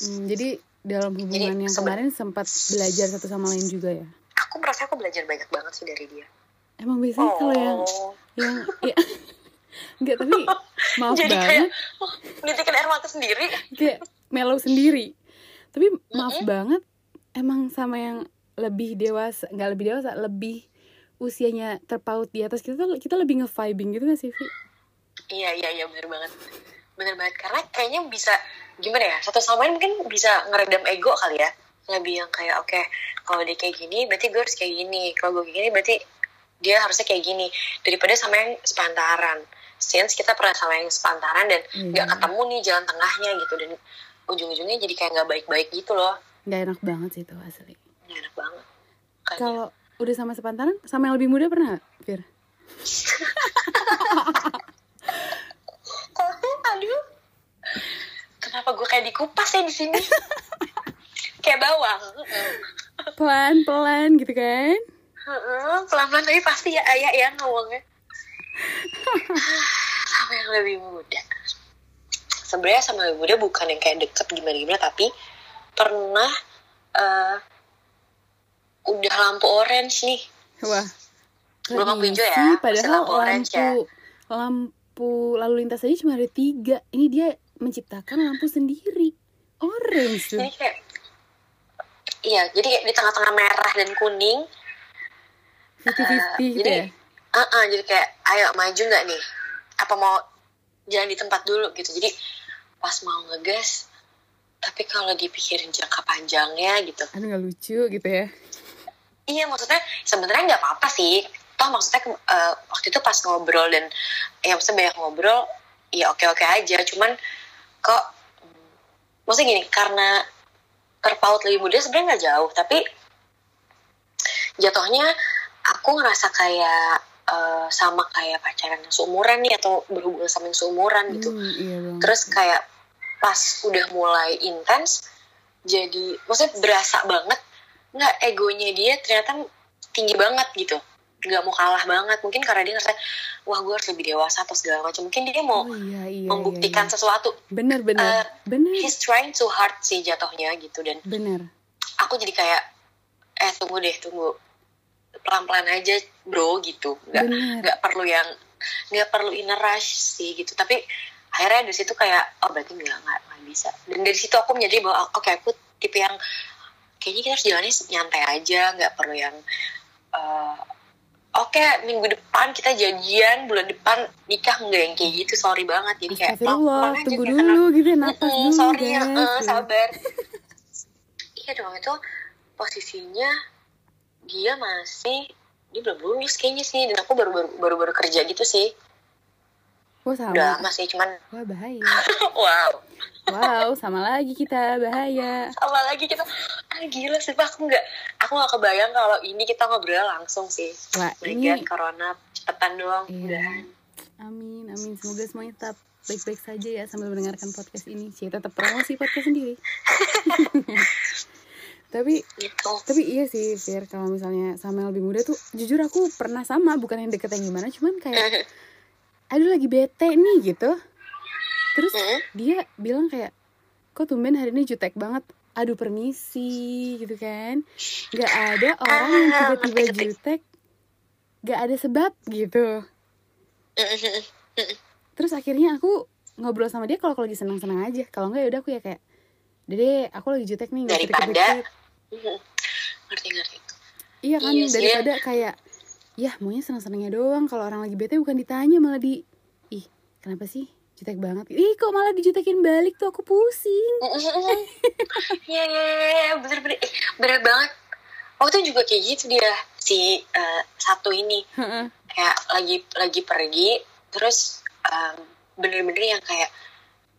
Hmm, jadi dalam hubungan yang seben- kemarin sempat belajar satu sama lain juga ya? Aku merasa aku belajar banyak banget sih dari dia. Emang biasanya kalau yang oh. yang ya. Nggak tapi maaf jadi banget. Kayak oh, nitikin air mata sendiri. Kayak mellow sendiri. Tapi maaf Mm-mm. banget emang sama yang lebih dewasa nggak lebih dewasa lebih usianya terpaut di atas kita tuh kita lebih nge-vibing gitu gak sih Vi? iya iya iya bener banget bener banget karena kayaknya bisa gimana ya satu sama lain mungkin bisa ngeredam ego kali ya. Lebih yang kayak oke kalau dia kayak gini berarti gue harus kayak gini. Kalau gue kayak gini berarti dia harusnya kayak gini. Daripada sama yang sepantaran. Since kita pernah sama yang sepantaran dan nggak Iya. ketemu nih jalan tengahnya gitu. Dan ujung-ujungnya jadi kayak nggak baik-baik gitu loh. Gak enak banget sih itu asli. Nggak enak banget. Kalau udah sama sepantaran sama yang lebih muda pernah Fir? aduh. Kenapa gue kayak dikupas ya di sini? Kayak bawang. Pelan-pelan gitu kan? Heeh, pelan-pelan tapi pasti ya ayah ya ngomongnya. Sama yang lebih muda. Sebenarnya sama yang lebih muda bukan yang kayak deket gimana gimana tapi pernah eh, udah lampu orange nih. Wah. Belum lampu hijau ya, Padahal lampu orange lampu ya. Lampu lalu lintas aja cuma ada tiga. Ini dia menciptakan lampu sendiri. Orange jadi kayak iya jadi kayak di tengah-tengah merah dan kuning. 50-50 gitu jadi ya? Uh jadi kayak ayo maju nggak nih? Apa mau jalan di tempat dulu? Gitu. Jadi pas mau ngegas tapi kalau dipikirin jangka panjangnya gitu. Aduh gak lucu gitu ya. Iya maksudnya sebenarnya nggak apa-apa sih toh maksudnya eh, waktu itu pas ngobrol dan ya maksudnya banyak ngobrol ya oke oke aja. Cuman kok maksudnya gini karena terpaut lebih muda sebenarnya nggak jauh. Tapi jatuhnya aku ngerasa kayak eh, sama kayak pacaran yang seumuran nih atau berhubungan sama yang seumuran gitu. Hmm, Iya terus kayak pas udah mulai intens jadi maksudnya berasa banget nggak egonya dia ternyata tinggi banget gitu nggak mau kalah banget. Mungkin karena dia ngerasa wah gue harus lebih dewasa atau segala macam. Mungkin dia mau Oh iya iya membuktikan iya, iya. sesuatu. Bener bener. Eh, Bener. he's trying too hard sih jatuhnya gitu. Dan Bener. aku jadi kayak eh tunggu deh tunggu. Pelan pelan aja bro gitu. Nggak nggak perlu yang nggak perlu inner rush sih gitu. Tapi akhirnya dari situ kayak oh berarti nggak nggak bisa. Dan dari situ aku menyadari bahwa oke aku tipe yang kayaknya kita harus jalannya nyantai aja nggak perlu yang eh, oke minggu depan kita janjian bulan depan nikah nggak yang kayak gitu sorry banget jadi kayak Astagfirullah pelan-pelan aja Tunggu kayak dulu gitu ya dulu sorry ya, eh, sabar. iya dong itu posisinya dia masih dia belum lulus kayaknya sih dan aku baru baru baru, baru kerja gitu sih. Wah sama udah lama sih cuman Wah bahaya. Wow. Wow sama lagi kita bahaya. Sama lagi kita. Ah gila sih Pak. aku nggak aku nggak kebayang kalau ini kita ngobrol langsung sih Wah ini God, corona cepetan doang Iya. Amin, amin. Semoga semuanya tetap baik-baik saja ya sambil mendengarkan podcast ini. Sih tetap promosi podcast sendiri. tapi gitu tapi iya sih Fir kalau misalnya sama yang lebih muda tuh jujur aku pernah sama bukan yang deket yang gimana cuman kayak aduh lagi bete nih gitu terus Hmm. dia bilang kayak kok tumben hari ini jutek banget aduh permisi gitu kan. Nggak ada orang yang Ah, tiba-tiba jutek. Nggak ada sebab gitu. Terus akhirnya aku ngobrol sama dia kalau aku lagi senang-senang aja. Kalau nggak ya udah aku ya kayak dede aku lagi jutek nih nggak Daripada- deket-deket." ngerti ngerti. Iya kan Iya sih. daripada kayak ya maunya senang-senangnya doang. Kalau orang lagi bete bukan ditanya malah di ih kenapa sih jutek banget. Ih kok malah dijutekin balik tuh? Aku pusing. Iya iya iya iya, bener bener. Eh, bener banget. Waktu itu juga kayak gitu dia si eh, satu ini. Kayak lagi lagi pergi terus em, bener-bener yang kayak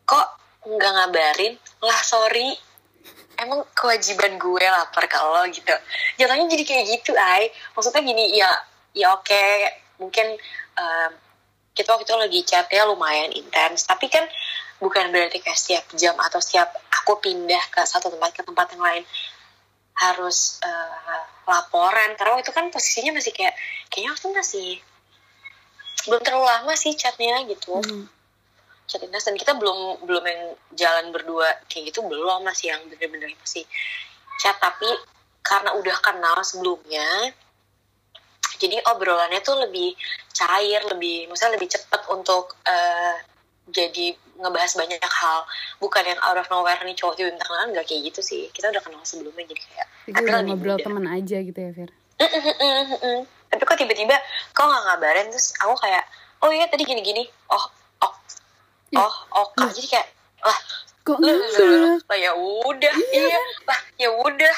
kok nggak ngabarin? Lah sorry. Emang kewajiban gue lapar lo gitu. Jatuhnya jadi kayak gitu ay maksudnya gini ya ya oke mungkin em, kita waktu itu lagi chatnya lumayan intens. Tapi kan bukan berarti kayak setiap jam atau setiap aku pindah ke satu tempat ke tempat yang lain harus eh, laporan. Karena waktu itu kan posisinya masih kayak kayaknya waktu itu masih belum terlalu lama sih chatnya gitu. Mhm. chat intens. Dan kita belum belum yang jalan berdua kayak gitu belum masih yang bener-bener masih chat. Tapi karena udah kenal sebelumnya jadi obrolannya tuh lebih cair lebih maksudnya lebih cepat untuk eh, jadi ngebahas banyak hal. Bukan yang out of nowhere nih cowok tiba-tiba kenalan nggak kayak gitu sih. Kita udah kenal sebelumnya jadi kayak Jadi tapi udah lebih ngobrol muda. teman aja gitu ya Fir? Tapi kok tiba-tiba kok nggak ngabarin terus aku kayak oh iya tadi gini-gini. Oh oh Ya. oh oke jadi kayak lah kok nggak lah, ya udah. Iya. Lah ya udah.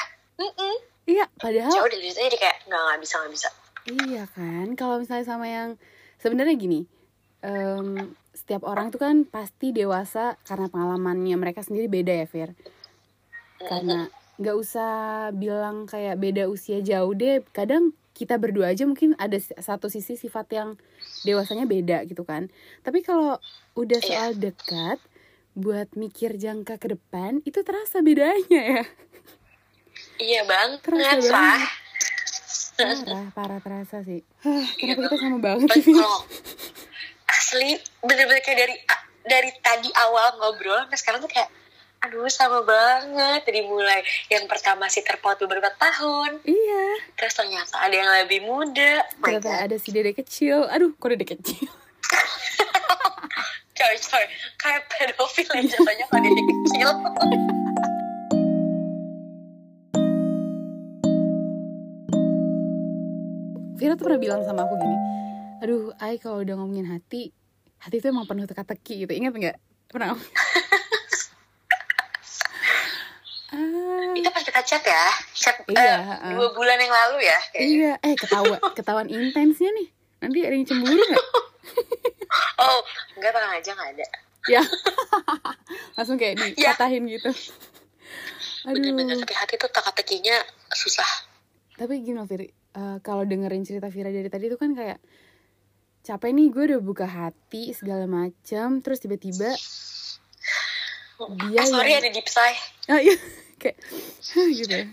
Iya ya padahal udah dari situ jadi kayak nggak nggak bisa nggak bisa iya kan? Kalau misalnya sama yang sebenarnya gini em, setiap orang itu kan pasti dewasa karena pengalamannya mereka sendiri beda ya Fir? Karena nggak usah bilang kayak beda usia jauh deh. Kadang kita berdua aja mungkin ada satu sisi sifat yang dewasanya beda gitu kan. Tapi kalau udah Iya. soal dekat buat mikir jangka ke depan itu terasa bedanya ya. Iya banget Terasa lah parah parah terasa sih. Hah, kenapa kita sama banget sih? asli bener-bener kayak dari dari tadi awal ngobrol sampai sekarang tuh kayak aduh sama banget. Dari mulai yang pertama sih terpaut beberapa tahun iya. terus ternyata ada yang lebih muda. Oh ternyata ada si dede kecil. Aduh kok dede kecil? Coy coy kayak pedofil ya jatuhnya kalau dia kecil Vira tuh pernah bilang sama aku gini aduh Ai kalau udah ngomongin hati hati itu emang penuh teka-teki gitu. Ingat nggak? Pernah? Ah. Itu pas kita chat ya? Chat eh, Iya, uh. dua bulan yang lalu ya kayaknya. iya eh ketawa ketahuan intensnya nih. Nanti ada yang cemburu nggak? Oh enggak tenang aja nggak ada. Ya. Langsung kayak Ya. dipatahin gitu. Bener-bener aduh. tapi hati tuh teka-tekinya susah. Tapi gini loh Fir eh, kalau dengerin cerita Vira dari tadi tuh kan kayak capek nih gue udah buka hati segala macam terus tiba-tiba dia eh, sorry yang- ada deep sigh ah iya. Kayak gitu ya.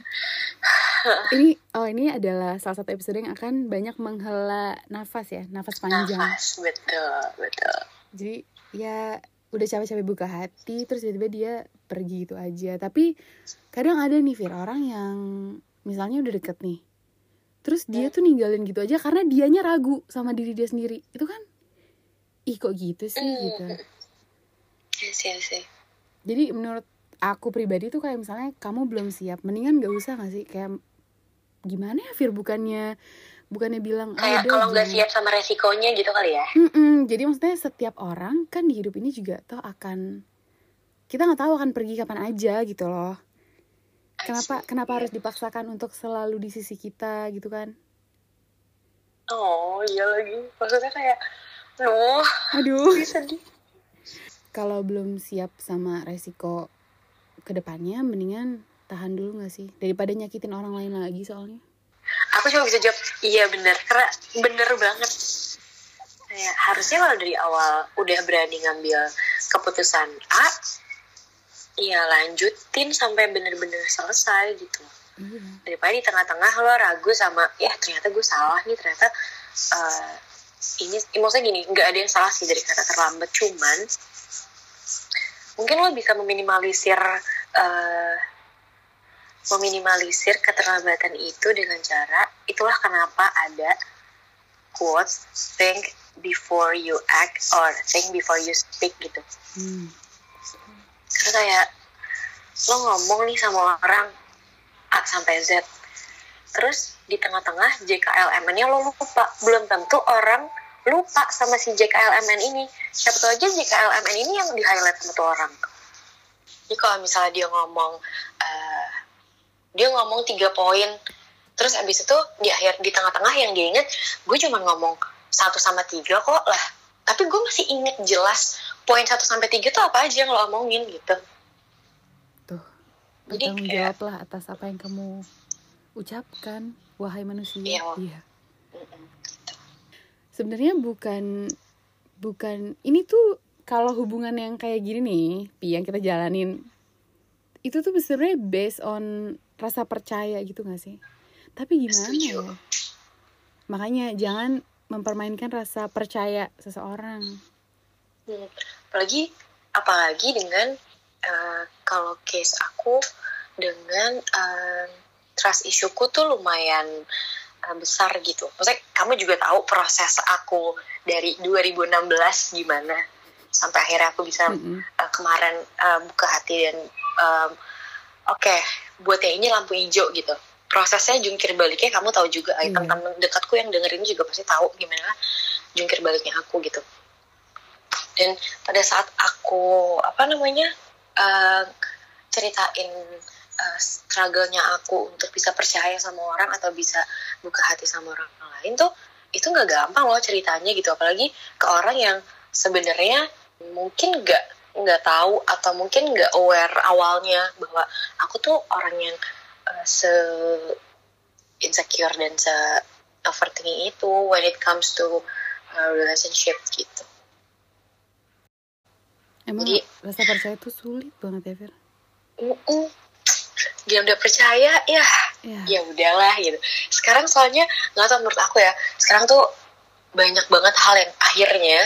ini oh ini adalah salah satu episode yang akan banyak menghela nafas ya nafas panjang. Nafas betul betul. Jadi ya udah capek-capek buka hati terus tiba-tiba dia pergi gitu aja. Tapi kadang ada nih Fir orang yang misalnya udah deket nih terus dia tuh ninggalin gitu aja karena dianya ragu sama diri dia sendiri itu kan ih kok gitu sih gitu Yes, yes, yes. jadi menurut aku pribadi tuh kayak misalnya kamu belum siap mendingan gak usah gak sih kayak gimana ya Fir bukannya bukannya bilang Kayak kalau nggak jangan." siap sama resikonya gitu kali ya. Mm-mm, jadi maksudnya setiap orang kan di hidup ini juga toh akan kita nggak tahu akan pergi kapan aja gitu loh. Kenapa kenapa harus dipaksakan untuk selalu di sisi kita gitu kan? Oh iya lagi. Maksudnya kayak, loh, Aduh. sedih. Kalau belum siap sama resiko ke depannya, mendingan tahan dulu nggak sih daripada nyakitin orang lain lagi soalnya. Aku cuma bisa jawab, iya bener. Karena bener banget. Kayak harusnya kalau dari awal udah berani ngambil keputusan A, ya lanjutin sampai bener-bener selesai gitu. Iya. daripada di tengah-tengah lo ragu sama ya ternyata gue salah nih ternyata eh, ini maksudnya gini nggak ada yang salah sih dari kata terlambat cuman mungkin lo bisa meminimalisir eh, meminimalisir keterlambatan itu dengan cara itulah kenapa ada quotes think before you act or think before you speak gitu Hmm. Karena kayak lo ngomong nih sama orang A sampai Z. Terus di tengah-tengah JKLMN-nya lo lupa. Belum tentu orang lupa sama si JKLMN ini. Siapa tahu aja JKLMN ini yang di highlight sama tuh orang. Jadi kalau misalnya dia ngomong eh, dia ngomong tiga poin terus abis itu di akhir di tengah-tengah yang dia inget gue cuma ngomong satu sama tiga kok lah. Tapi gue masih inget jelas poin satu sampai tiga tuh apa aja yang lo omongin gitu Tuh. Jadi Bertanggung jawablah atas apa yang kamu ucapkan, wahai manusia. Iya. Iya. sebenarnya bukan bukan ini tuh kalau hubungan yang kayak gini nih Pi yang kita jalanin itu tuh sebenarnya based on rasa percaya gitu gak sih tapi gimana Setuju. ya makanya jangan mempermainkan rasa percaya seseorang Hmm, apalagi apalagi dengan eh, kalau case aku dengan eh, trust issueku tuh lumayan eh, besar gitu. Maksudnya kamu juga tahu proses aku dari 2016 gimana sampai akhirnya aku bisa Mm-mm. eh, kemarin eh, buka hati dan em, oke buat yang ini lampu hijau gitu. prosesnya jungkir baliknya kamu tahu juga Iya. teman-teman dekatku yang dengerin juga pasti tahu gimana jungkir baliknya aku gitu dan pada saat aku apa namanya eh, ceritain eh, struggle-nya aku untuk bisa percaya sama orang atau bisa buka hati sama orang lain tuh itu nggak gampang loh ceritanya gitu apalagi ke orang yang sebenarnya mungkin nggak nggak tahu atau mungkin nggak aware awalnya bahwa aku tuh orang yang uh, se insecure dan se overthinking itu when it comes to uh, relationship gitu. Emang Jadi- rasa percaya itu sulit banget ya Fir Mm-mm. Dia udah percaya ya ya ya udahlah gitu. Sekarang soalnya nggak tahu menurut aku ya. Sekarang tuh banyak banget hal yang akhirnya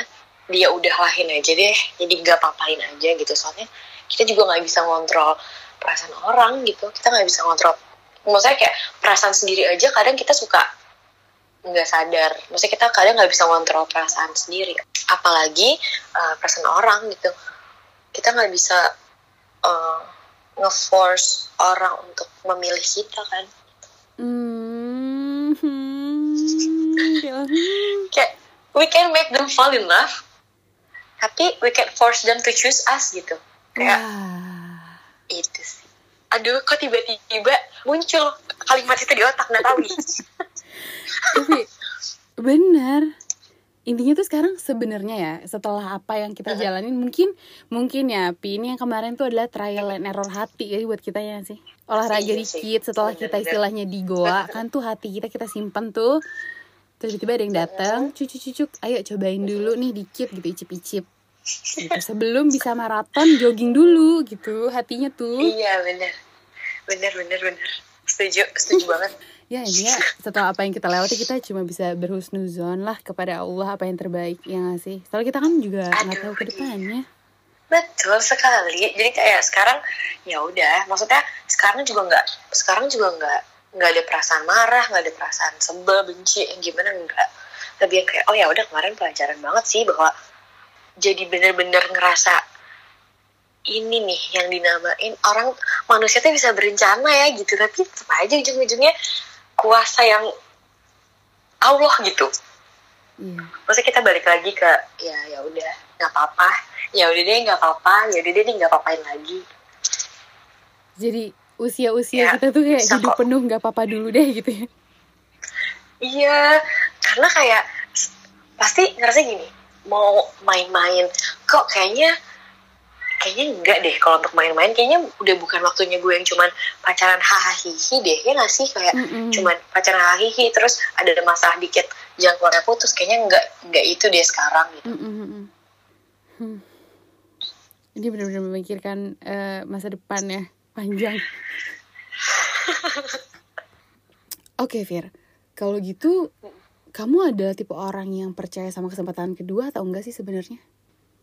dia udahlah,in aja deh. Jadi nggak papain aja gitu. Soalnya kita juga nggak bisa ngontrol perasaan orang gitu. Kita nggak bisa ngontrol. Maksudnya kayak perasaan sendiri aja kadang kita suka nggak sadar. Maksudnya kita kadang nggak bisa ngontrol perasaan sendiri. Apalagi uh, perasaan orang gitu. Kita nggak bisa uh, nge-force orang untuk memilih kita kan. Hmm, kayak we can make them fall in love tapi we can force them to choose us gitu kayak itu sih aduh kok tiba-tiba muncul kalimat itu di otak nggak tahu nih tapi bener. Intinya tuh sekarang sebenarnya ya setelah apa yang kita jalanin mungkin mungkin ya Pi ini yang kemarin tuh adalah trial and error hati ya buat kita ya sih. Olahraga Iya sih. dikit setelah kita istilahnya di goa kan tuh hati kita kita simpen tuh. Terus tiba-tiba ada yang datang cucuk ayo cobain dulu nih dikit gitu icip icip gitu sebelum bisa maraton jogging dulu gitu hatinya tuh. Iya bener. Bener bener bener. Setuju setuju banget ya intinya setelah apa yang kita lewati kita cuma bisa berhusnuzon lah kepada Allah apa yang terbaik ya gak sih? Soalnya kita kan juga nggak tahu ke depannya. Betul sekali. Jadi kayak sekarang ya udah maksudnya sekarang juga nggak sekarang juga nggak nggak ada perasaan marah nggak ada perasaan sebel benci yang gimana enggak lebih yang kayak oh ya udah kemarin pelajaran banget sih bahwa jadi bener-bener ngerasa ini nih yang dinamain orang manusia tuh bisa berencana ya gitu tapi tetap aja ujung-ujungnya kuasa yang Allah gitu. Iya. Maksudnya kita balik lagi ke ya ya udah nggak apa-apa. Ya udah deh nggak apa-apa. Ya udah deh nggak apa-apain lagi. Jadi usia-usia Ya, kita tuh kayak hidup kok. penuh nggak apa-apa dulu deh gitu ya. Iya karena kayak pasti ngerasa gini mau main-main. Kok kayaknya kayaknya enggak deh kalau untuk main-main kayaknya udah bukan waktunya gue yang cuman pacaran hahaha hihi deh ya nggak sih kayak Mm-mm. cuman pacaran hahaha hihi terus ada masalah dikit jangan keluarnya putus kayaknya enggak enggak itu deh sekarang gitu Mm, mm, mm. Hmm. ini benar-benar memikirkan eh, masa depan ya panjang oke Fir kalau gitu kamu ada tipe orang yang percaya sama kesempatan kedua atau enggak sih sebenarnya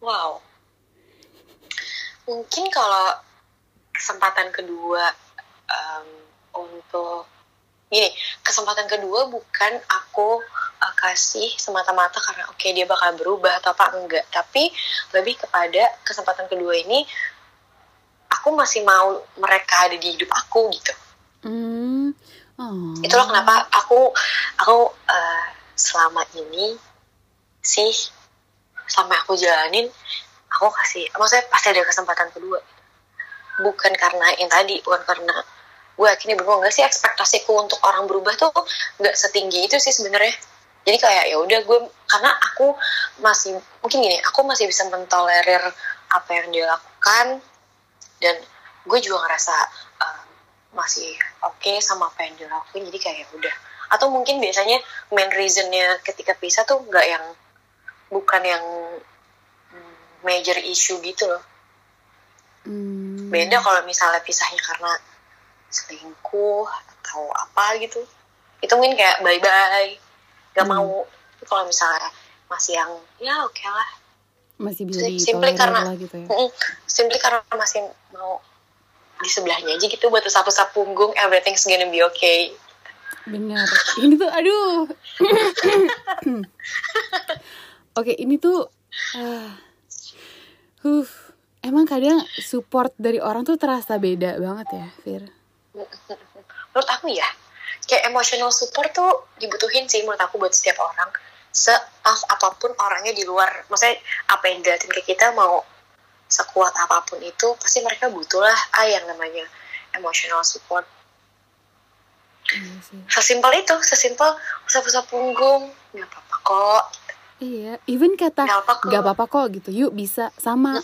Wow. Mungkin kalau kesempatan kedua em, untuk gini, kesempatan kedua bukan aku uh, kasih semata-mata karena oke dia bakal berubah atau apa enggak, tapi lebih kepada kesempatan kedua ini aku masih mau mereka ada di hidup aku gitu. hmm. oh. Itulah kenapa aku aku uh, selama ini sih sampai aku jalanin aku kasih maksudnya pasti ada kesempatan kedua. Bukan karena yang tadi bukan karena gue yakin bener nggak sih ekspektasiku untuk orang berubah tuh nggak setinggi itu sih sebenarnya. Jadi kayak ya udah gue karena aku masih mungkin gini aku masih bisa mentolerir apa yang dia lakukan dan gue juga ngerasa uh, masih oke sama apa yang dia lakuin jadi kayak ya udah. Atau mungkin biasanya main reasonnya ketika pisah tuh nggak yang bukan yang major issue gitu loh Hmm. beda kalau misalnya pisahnya karena selingkuh atau apa gitu itu mungkin kayak bye bye gak Hmm. mau kalau misalnya masih yang ya oke lah masih bisa Sim- simply karena- gitu ya simply karena masih mau di sebelahnya aja gitu buat sapu-sapu punggung everything's gonna be okay Benar. Ini tuh aduh. Oke, ini tuh ah, huh, emang kadang support dari orang tuh terasa beda banget ya, Fir. menurut aku ya kayak emotional support tuh dibutuhin sih menurut aku buat setiap orang. Se apa pun orangnya di luar. Maksudnya apa yang dilihatin ke kita mau sekuat apa pun itu pasti mereka butuh lah ah yang namanya emotional support. Iya sesimpel itu sesimpel usap-usap punggung nggak apa-apa kok Iya, even kata nggak apa-apa kok gitu. Yuk bisa sama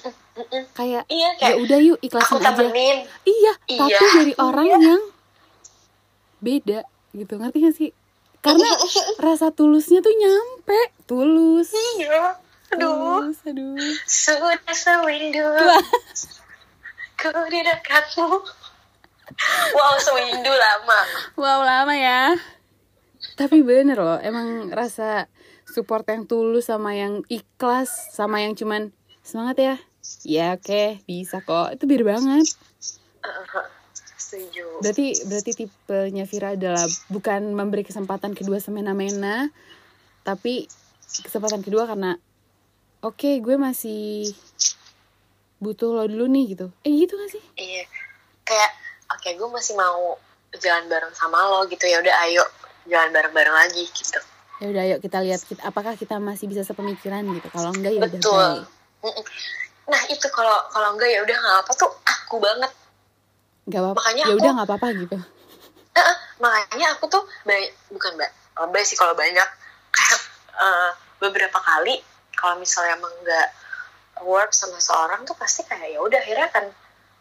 kayak iya ya udah yuk ikhlasin aja. temenin Iya, Iya, tapi dari orang iya. yang beda gitu. Ngerti gak sih? Karena rasa tulusnya tuh nyampe, tulus. iya aduh Tulus, aduh. sudah sewindu ku di dekatmu wow sewindu lama Wow, lama ya. Tapi bener loh, emang rasa support yang tulus sama yang ikhlas sama yang cuman semangat ya. Ya oke, bisa kok. Itu bir banget. setuju Berarti berarti tipenya Vira adalah bukan memberi kesempatan kedua semena-mena, tapi kesempatan kedua karena oke gue masih butuh lo dulu nih gitu. Eh gitu gak sih? iya kayak oke gue masih mau jalan bareng sama lo gitu ya udah ayo jalan bareng-bareng lagi gitu Ya udah ayo kita lihat kita, apakah kita masih bisa sepemikiran gitu. Kalau enggak ya udah betul bye. Mm-mm. nah itu kalau kalau enggak ya udah nggak apa tuh aku banget Gak apa-apa. Makanya Ya udah nggak apa-apa gitu. Heeh, makanya aku tuh banyak bukan mbak lebih sih kalau banyak kayak eh, beberapa kali kalau misalnya emang nggak work sama seorang tuh pasti kayak ya udah akhirnya kan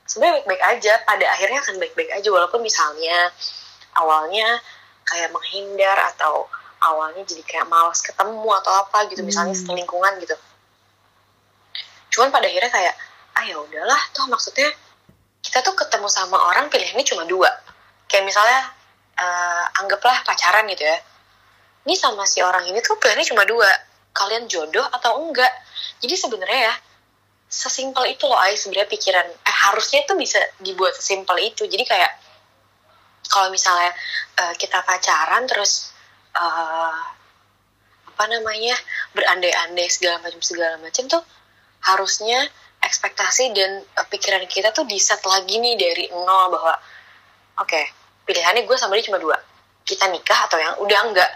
sebenarnya baik-baik aja pada akhirnya akan baik-baik aja walaupun misalnya awalnya kayak menghindar atau awalnya jadi kayak malas ketemu atau apa gitu misalnya Hmm. selingkungan gitu. Cuman pada akhirnya kayak ah ya udahlah toh maksudnya kita tuh ketemu sama orang pilihannya cuma dua. Kayak misalnya eh, anggaplah pacaran gitu ya. Ini sama si orang ini tuh pilihannya cuma dua kalian jodoh atau enggak? Jadi sebenarnya ya sesimpel itu loh ay sebenarnya pikiran. Eh harusnya tuh bisa dibuat sesimpel itu. Jadi kayak kalau misalnya eh, kita pacaran terus eh, apa namanya berandai-andai segala macam segala macam tuh harusnya ekspektasi dan eh, pikiran kita tuh di set lagi nih dari nol bahwa oke pilihannya gue sama dia cuma dua kita nikah atau yang udah enggak.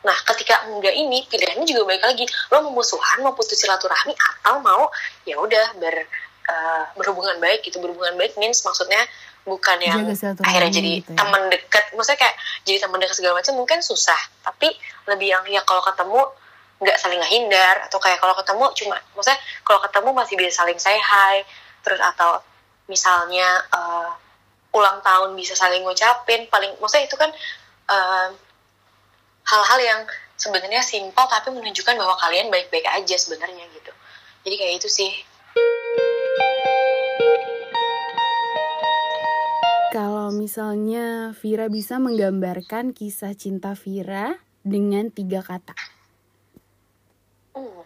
Nah ketika enggak ini pilihannya juga balik lagi. Lo mau musuhan mau putus silaturahmi atau mau ya udah ber eh, berhubungan baik gitu. Berhubungan baik means maksudnya bukan yang akhirnya jadi gitu ya. teman dekat maksudnya kayak jadi teman dekat segala macam mungkin susah. Tapi lebih yang ya kalau ketemu nggak saling ngehindar atau kayak kalau ketemu cuma maksudnya kalau ketemu masih bisa saling say hi. Terus atau misalnya eh, ulang tahun bisa saling ngucapin. Paling maksudnya itu kan eh, hal-hal yang sebenarnya simpel tapi menunjukkan bahwa kalian baik-baik aja sebenarnya gitu. Jadi kayak itu sih Kalau misalnya Vira bisa menggambarkan kisah cinta Vira dengan tiga kata. Hmm.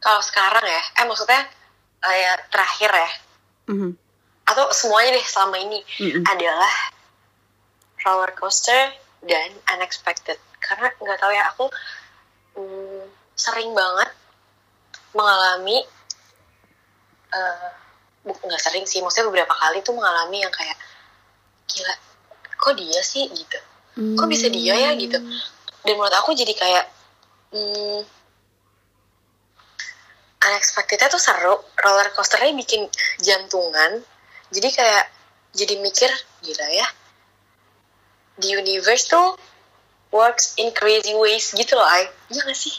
kalau sekarang ya eh maksudnya ya, terakhir ya Mhm, atau semuanya deh selama ini mhm. adalah roller coaster dan unexpected karena nggak tahu ya aku mm, sering banget mengalami bu- nggak sering sih. Maksudnya beberapa kali tuh mengalami yang kayak gila kok dia sih? Gitu. Kok bisa dia ya? Gitu. Dan menurut aku jadi kayak hmm, unexpectednya tuh seru. Roller coasternya bikin jantungan. Jadi kayak jadi mikir gila ya the universe tuh works in crazy ways. Gitu loh ay iya gak sih?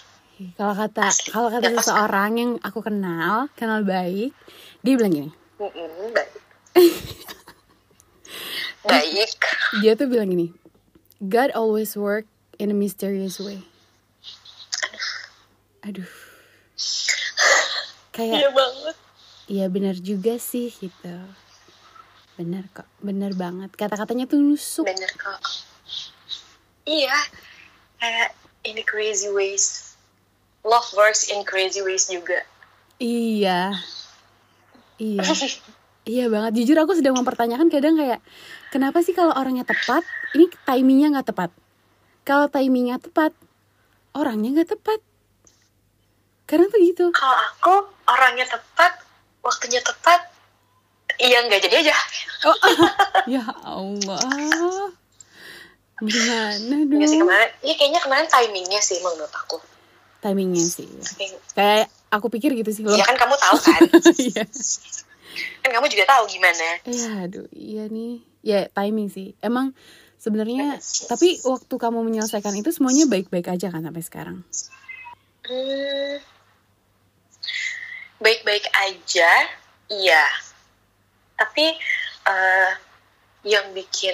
Kalau kata kalau kata Ya, seseorang yang aku kenal, kenal baik, dia bilang gini. Mm-mm, baik baik Dia tuh bilang gini. God always work in a mysterious way. Aduh. Kayak iya banget Iya benar juga sih gitu. Benar kok, benar banget. Kata-katanya tuh nusuk. bener kok iya kayak in crazy ways love works in crazy ways juga Iya. Iya. Iya banget. Jujur aku sedang mempertanyakan kadang kayak kenapa sih kalau orangnya tepat, ini timingnya nggak tepat. Kalau timingnya tepat, orangnya nggak tepat. Karena tuh gitu. kalau aku orangnya tepat waktunya tepat iya nggak jadi aja Oh, ya Allah. Gimana sih dong? kemarin, ya kayaknya kemarin timingnya sih menurut aku. Timingnya sih. Kayak- Kayak aku pikir gitu sih loh. Ya kan kamu tahu kan, Iya. kan kamu juga tahu gimana. Iya, aduh, iya nih. Ya, timing sih. Emang sebenarnya tapi waktu kamu menyelesaikan itu semuanya baik-baik aja kan sampai sekarang. Hmm, baik-baik aja, iya. Tapi eh, yang bikin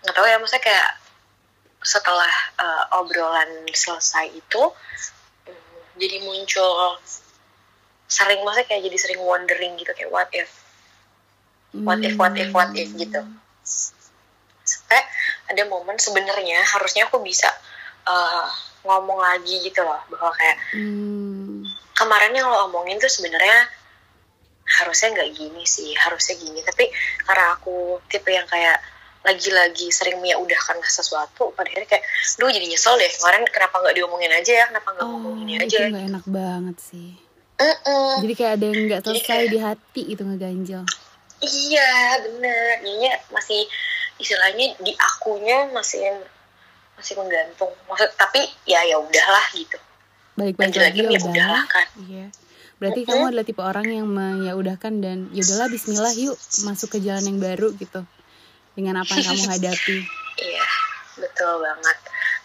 nggak tahu ya, maksudnya kayak setelah eh, obrolan selesai itu, hmm, jadi muncul sering maksudnya kayak jadi sering wondering gitu kayak what if, what if, what if, what if gitu. Sampai ada momen sebenarnya harusnya aku bisa eh, ngomong lagi gitu loh bahwa kayak Hmm. kemarin yang lo omongin tuh sebenarnya harusnya nggak gini sih harusnya gini tapi karena aku tipe yang kayak lagi-lagi sering meyaudahkan sesuatu pada akhirnya kayak duh jadi nyesel deh kemarin kenapa nggak diomongin aja ya kenapa nggak Oh, ngomongin ini itu aja nggak enak banget sih. Mm-mm. Jadi kayak ada yang nggak selesai kayak- di hati itu ngeganjel. iya bener jadinya masih istilahnya di akunya masih masih menggantung maksud tapi ya ya udahlah gitu Balik-balik lagi-lagi lagi ya ya udahlah kan Iya. Berarti kamu adalah tipe orang yang meyaudahkan dan yaudahlah Bismillah yuk masuk ke jalan yang baru gitu dengan apa yang kamu hadapi. Iya, betul banget.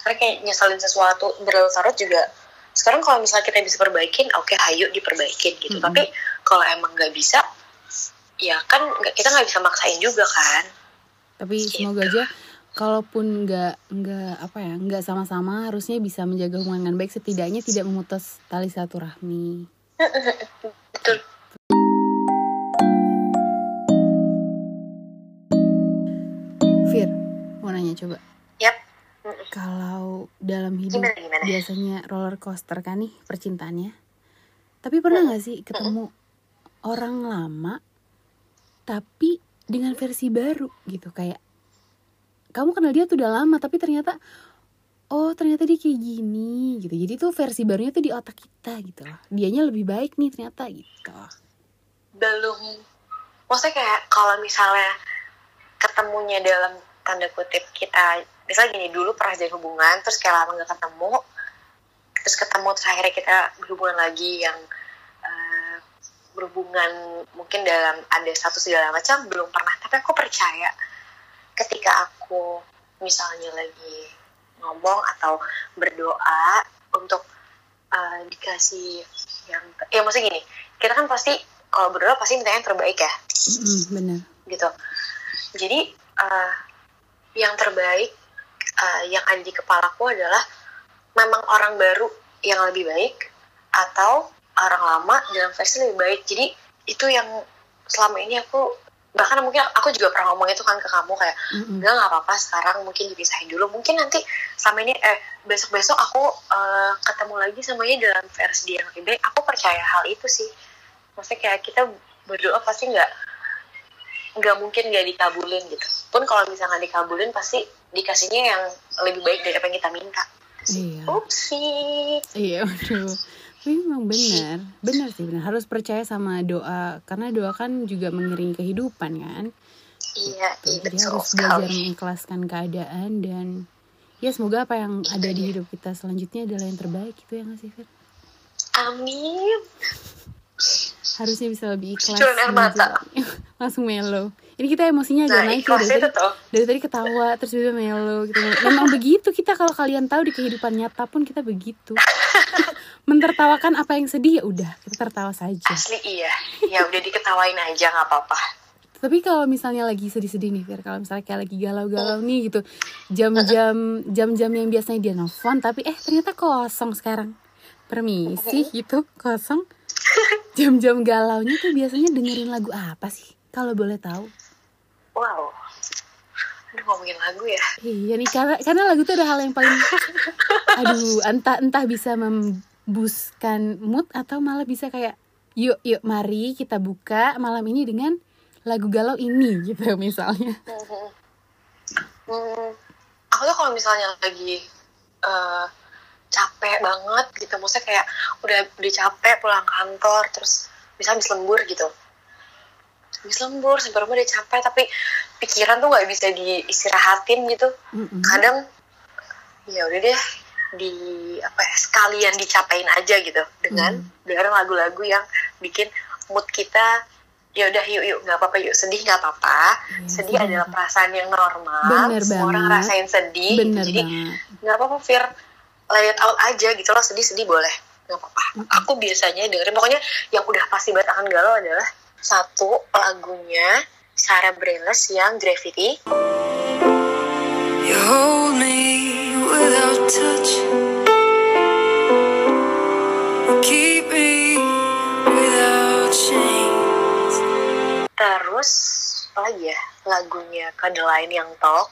Karena kayak nyesalin sesuatu berlarut-larut juga. Sekarang kalau misalnya kita bisa perbaikin, oke, hayu diperbaikin gitu. Mm-mm. Tapi kalau emang nggak bisa, ya kan kita nggak bisa maksain juga kan. Tapi semoga Gitu. aja kalaupun nggak nggak apa ya nggak sama-sama harusnya bisa menjaga hubungan dengan baik setidaknya tidak memutus tali silaturahmi. Betul. Fir, mau nanya coba. Yap. Kalau dalam hidup Gimana gimana? biasanya roller coaster kan nih percintaannya. Tapi pernah nggak sih ketemu orang lama tapi dengan versi baru gitu kayak kamu kenal dia tuh udah lama tapi ternyata oh ternyata dia kayak gini gitu. Jadi tuh versi barunya tuh di otak kita gitu loh. Dianya lebih baik nih ternyata gitu. Belum. Maksudnya kayak kalau misalnya ketemunya dalam tanda kutip kita, misalnya gini dulu pernah jadi hubungan, terus kayak lama nggak ketemu, terus ketemu terus akhirnya kita berhubungan lagi yang eh, berhubungan mungkin dalam ada satu segala macam belum pernah tapi aku percaya ketika aku misalnya lagi ngomong atau berdoa untuk eh, dikasih yang ya maksudnya gini kita kan pasti kalau berdoa pasti minta yang terbaik ya bener. gitu jadi eh, yang terbaik eh, yang ada di kepalaku adalah memang orang baru yang lebih baik atau orang lama dalam versi lebih baik. Jadi itu yang selama ini aku bahkan mungkin aku juga pernah ngomong itu kan ke kamu kayak Mm-mm. enggak nggak apa-apa sekarang mungkin dipisahin dulu. Mungkin nanti sama ini eh besok besok aku eh, ketemu lagi sama ini dalam versi dia yang lebih baik. Aku percaya hal itu sih. Maksudnya kayak kita berdoa pasti nggak nggak mungkin nggak dikabulin gitu pun kalau misalnya dikabulin pasti dikasihnya yang lebih baik dari apa yang kita minta Iya. Upsi. Iya. Tapi memang benar, benar sih benar. Harus percaya sama doa, karena doa kan juga mengiringi kehidupan kan. Iya, Tuh, iya Jadi betul harus belajar mengikhlaskan keadaan dan ya semoga apa yang ada di hidup kita selanjutnya adalah yang terbaik itu ya nggak sih Fir? Amin. Harusnya bisa lebih ikhlas. Air mata. menjalani- Langsung melo. Ini kita emosinya agak Nah, naik ya dari tadi, dari tadi ketawa terus juga melo gitu. Memang begitu kita kalau kalian tahu di kehidupan nyata pun kita begitu. Mentertawakan apa yang sedih ya udah kita tertawa saja. Asli iya. Ya udah diketawain aja nggak apa-apa. Tapi kalau misalnya lagi sedih-sedih nih, Fir, kalau misalnya kayak lagi galau-galau nih gitu, jam-jam jam-jam yang biasanya dia nelfon, tapi eh ternyata kosong sekarang. Permisi gitu, kosong. Jam-jam galaunya tuh biasanya dengerin lagu apa sih? Kalau boleh tahu. Wow. Aduh ngomongin lagu ya. Iya nih karena karena lagu tuh ada hal yang paling aduh entah entah bisa membuskan mood atau malah bisa kayak yuk yuk mari kita buka malam ini dengan lagu galau ini gitu misalnya. Hmm, aku tuh kalau misalnya lagi eh, capek banget gitu, maksudnya kayak udah udah capek pulang kantor, terus bisa habis lembur gitu. habis lembur sampai rumah udah capek tapi pikiran tuh nggak bisa diistirahatin gitu. Mm-mm. kadang ya udah deh di apa ya sekalian dicapain aja gitu. Dengan Hmm. dengerin lagu-lagu yang bikin mood kita ya udah yuk yuk nggak apa-apa yuk sedih nggak apa-apa. Iya, sedih sedih adalah perasaan yang normal. Bener semua orang rasain sedih bener jadi nggak apa-apa Fir lay it out aja gitu loh sedih-sedih boleh nggak apa-apa aku biasanya dengerin pokoknya yang udah pasti banget akan galau adalah satu lagunya Sarah Bareilles yang Gravity You hold me without touch. Keep me without chains. terus apa lagi ya lagunya Cadeline yang Talk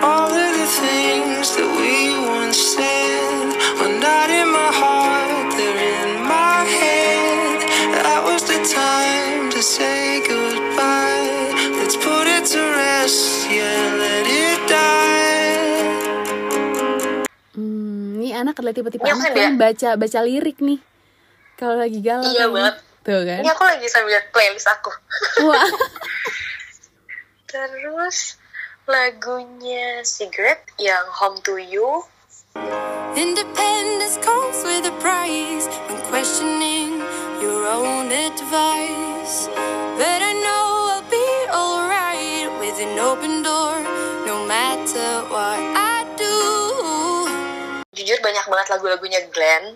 all of the things that we once said were not in my heart, they're in my head. That was the time to say goodbye. Let's put it to rest, yeah, let it die. Hmm, ini anak adalah tipe-tipe Iya, anak kan, yang baca baca lirik nih kalau lagi galau Iya banget. Tuh kan ini aku lagi sambil lihat playlist aku wah terus lagunya Secret yang Home to You Independence comes with a price when questioning your own advice. But I know I'll be alright with an open door, no matter what I do. jujur banyak banget lagu-lagunya Glenn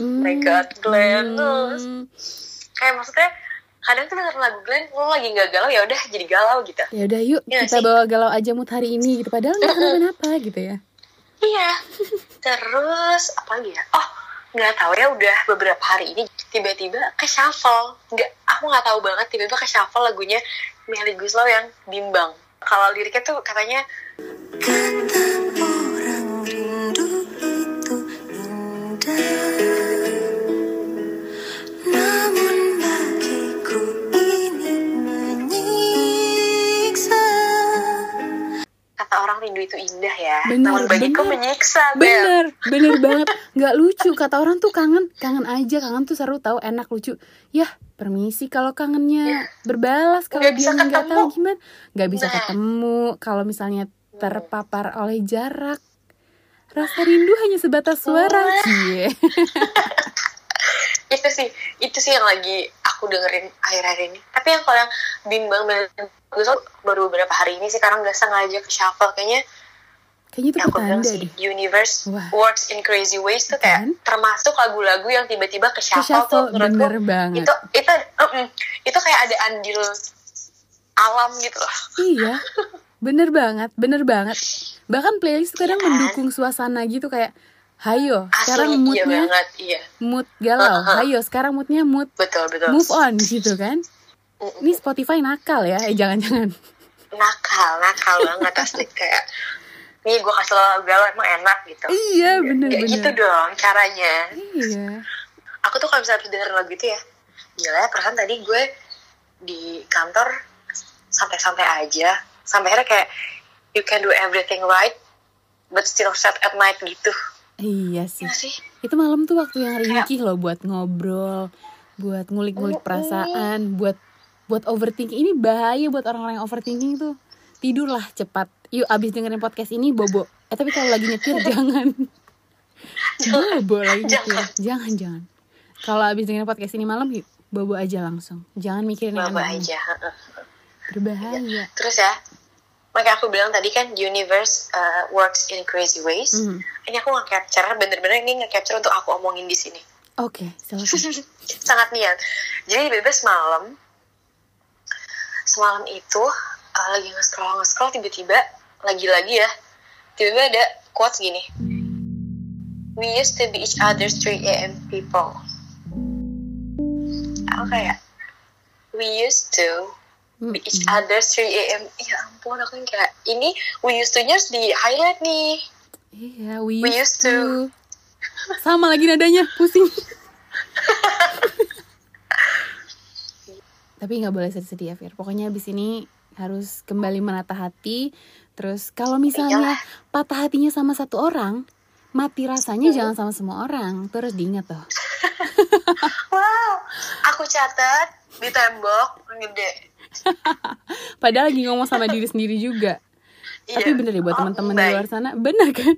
Hmm, my God, Glenn. hmm. Kayak maksudnya kadang tuh denger lagu Glenn lo lagi nggak galau ya udah jadi galau gitu. Ya udah yuk Iya kita sih. bawa galau aja mood hari ini gitu. Padahal nggak kenapa-napa gitu ya. Iya. Terus apa lagi ya? Oh nggak tahu ya udah beberapa hari ini tiba-tiba ke shuffle. Nggak aku nggak tahu banget tiba-tiba ke shuffle lagunya Melly Guslow yang bimbang. Kalau liriknya tuh katanya Kata orang rindu itu indah ya. Bener, namun bagiku bener. menyiksa Bel. bener bener banget. Nggak lucu kata orang tuh kangen kangen aja kangen tuh seru tahu enak lucu. Ya permisi kalau kangennya. Berbalas kalau dia nggak tahu gimana. Nggak bisa Nah. ketemu. Kalau misalnya terpapar oleh jarak rasa rindu hanya sebatas suara Wah. itu sih itu sih yang lagi aku dengerin akhir-akhir ini tapi yang kalau yang bimbang Guslow baru beberapa hari ini sih karena nggak sengaja ke shuffle kayaknya kayaknya itu yang aku bilang sih deh universe Wah. works in crazy ways tuh kayak Kan? termasuk lagu-lagu yang tiba-tiba ke Ke shuffle, tuh shuffle menurutku bener banget itu itu mm-mm, itu kayak ada andil alam gitu loh iya bener banget bener banget bahkan playlist kadang Iya kan? mendukung suasana gitu kayak hayo asli sekarang iya moodnya banget iya. mood galau. Heeh. hayo sekarang moodnya mood betul betul. move on gitu kan? Ini Spotify nakal ya eh jangan-jangan. Nakal nakal banget asli. Kayak nih gue kasih lo lagu galau emang enak gitu. Iya bener Nggak bener. gitu dong caranya. Iya. Aku tuh kalau misalnya dengerin lagu itu ya gila ya perasaan tadi gue di kantor santai-santai aja. Sampai akhirnya kayak you can do everything right but still sad at night gitu iya sih. Iya sih. Itu malam tuh waktu yang ringkih loh buat ngobrol buat ngulik-ngulik perasaan buat buat overthinking. Ini bahaya buat orang-orang yang overthinking tuh. Tidurlah cepat. Yuk abis dengerin podcast ini bobo. Eh tapi kalau lagi nyetir jangan. Bobo lagi nyetir. Jangan. Jangan kalau abis dengerin podcast ini malam yuk bobo aja langsung. Jangan mikirin yang Bawa aneh-aneh. aja berbahaya. Terus ya makanya aku bilang tadi kan universe uh, works in crazy ways. Mhm. ini aku nge-capture bener-bener ini nge-capture untuk aku omongin di sini. Oke silakan. Sangat niat. Jadi bebas semalam semalam itu uh, lagi nge-scroll nge-scroll tiba-tiba lagi-lagi ya tiba-tiba ada quotes gini. We used to be each other's 3 a.m. people. Aku kayak we used to be each Mm-mm. other's 3 a.m. ya ampun aku yang kayak ini we used to harus di highlight nih. Iya we, We used used to. sama lagi nadanya pusing. Tapi nggak boleh sedih-sedih ya Fir. Pokoknya abis ini harus kembali menata hati. Terus kalau misalnya patah hatinya sama satu orang mati rasanya jangan sama semua orang. Terus diingat tuh. Wow aku catat di tembok gede Padahal lagi ngomong sama diri sendiri juga. Tapi Iya. bener deh buat Oh, teman-teman di luar sana, bener kan?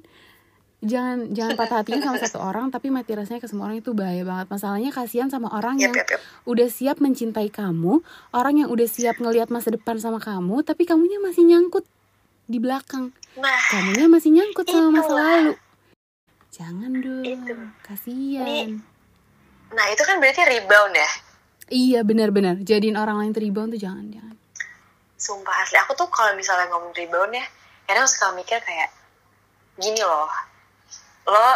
Jangan jangan patah hatinya sama satu orang tapi mati rasanya ke semua orang itu bahaya banget. Masalahnya kasihan sama orang yang yap, yap. udah siap mencintai kamu, orang yang udah siap ngelihat masa depan sama kamu, tapi kamunya masih nyangkut di belakang. nah Kamunya masih nyangkut sama masa Itulah. lalu. Jangan dong. Itu. Kasihan. Ini- nah itu kan berarti rebound ya Iya benar-benar. Jadiin orang lain rebound tuh jangan jangan. sumpah asli aku tuh kalau misalnya ngomong rebound ya kadang suka mikir kayak gini loh lo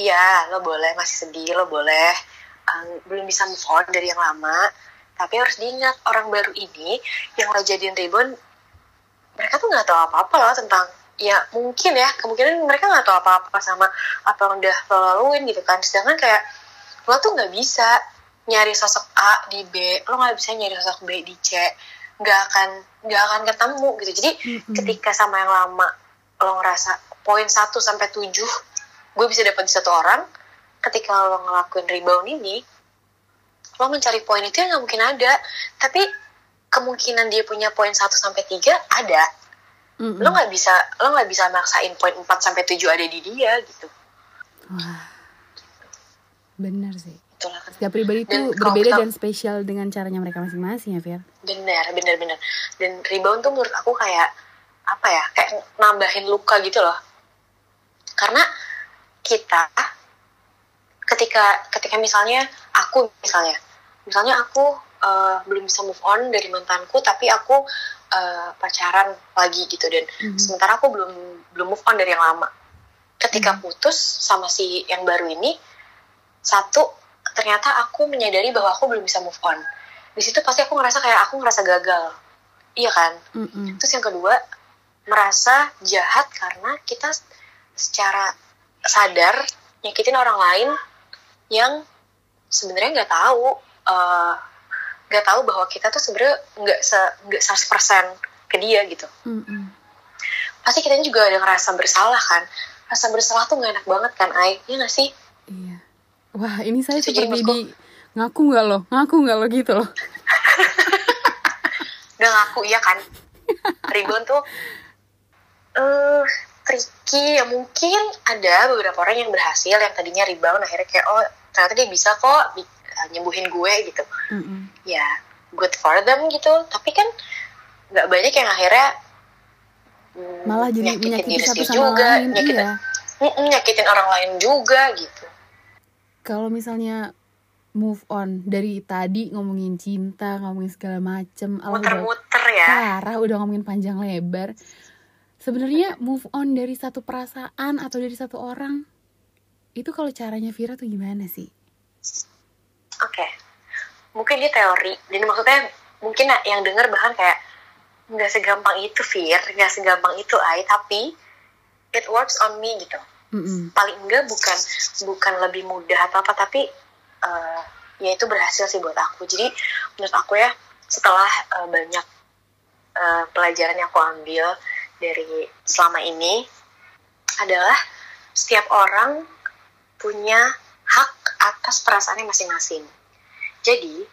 iya lo boleh masih sedih lo boleh um, belum bisa move on dari yang lama tapi harus diingat orang baru ini yang lo jadiin rebound mereka tuh nggak tahu apa-apa loh tentang ya mungkin ya kemungkinan mereka nggak tahu apa-apa sama apa yang udah lo laluin gitu kan sedangkan kayak lo tuh nggak bisa nyari sosok A di B lo nggak bisa nyari sosok B di C nggak akan nggak akan ketemu gitu jadi Mm-mm. ketika sama yang lama lo ngerasa poin 1 sampai 7 gue bisa dapat di satu orang ketika lo ngelakuin rebound ini lo mencari poin itu yang nggak mungkin ada tapi kemungkinan dia punya poin 1 sampai 3 ada Mm-mm. lo nggak bisa lo nggak bisa maksain poin 4 sampai 7 ada di dia gitu Wah. Bener sih. Itulah kan Setiap pribadi Dan itu berbeda kita- dan spesial dengan caranya mereka masing-masing ya, Fir. benar benar benar dan rebound tuh menurut aku kayak apa ya kayak nambahin luka gitu loh karena kita ketika ketika misalnya aku misalnya misalnya aku eh, belum bisa move on dari mantanku tapi aku eh, pacaran lagi gitu dan Mhm. sementara aku belum belum move on dari yang lama ketika Mhm. putus sama si yang baru ini satu ternyata aku menyadari bahwa aku belum bisa move on. Di situ pasti aku ngerasa kayak aku ngerasa gagal. Iya kan? Mm-mm. terus yang kedua merasa jahat karena kita secara sadar nyakitin orang lain yang sebenarnya nggak tahu eh, nggak tahu bahwa kita tuh sebenarnya nggak se nggak 100% ke dia gitu. Mm-mm. pasti kita juga ada ngerasa bersalah kan? Rasa bersalah tuh nggak enak banget kan Ai? Iya nggak sih? Iya. Wah, ini saya jadi seperti di ngaku nggak loh, ngaku nggak lo gitu loh. udah ngaku iya kan rebound tuh eh tricky ya mungkin ada beberapa orang yang berhasil yang tadinya rebound akhirnya kayak oh ternyata dia bisa kok eh, nyembuhin gue gitu Mm-mm. ya good for them gitu tapi kan nggak banyak yang akhirnya mm, Malah jadi nyakitin menyakiti diri satu sendiri sama juga lain. nyakitin, Iya. Nyakitin orang lain juga gitu Kalau misalnya move on dari tadi ngomongin cinta, ngomongin segala macem, muter-muter ya parah udah ngomongin panjang lebar. Sebenarnya move on dari satu perasaan atau dari satu orang itu kalau caranya Vira tuh gimana sih? Oke, mungkin dia teori. Dan maksudnya mungkin yang denger bahkan kayak nggak segampang itu, Fir, nggak segampang itu, Ai. Tapi it works on me gitu. Mm-mm. Paling enggak bukan bukan lebih mudah atau apa, tapi eh, ya itu berhasil sih buat aku. Jadi menurut aku ya setelah eh, banyak eh, pelajaran yang aku ambil dari selama ini adalah setiap orang punya hak atas perasaannya masing-masing. Jadi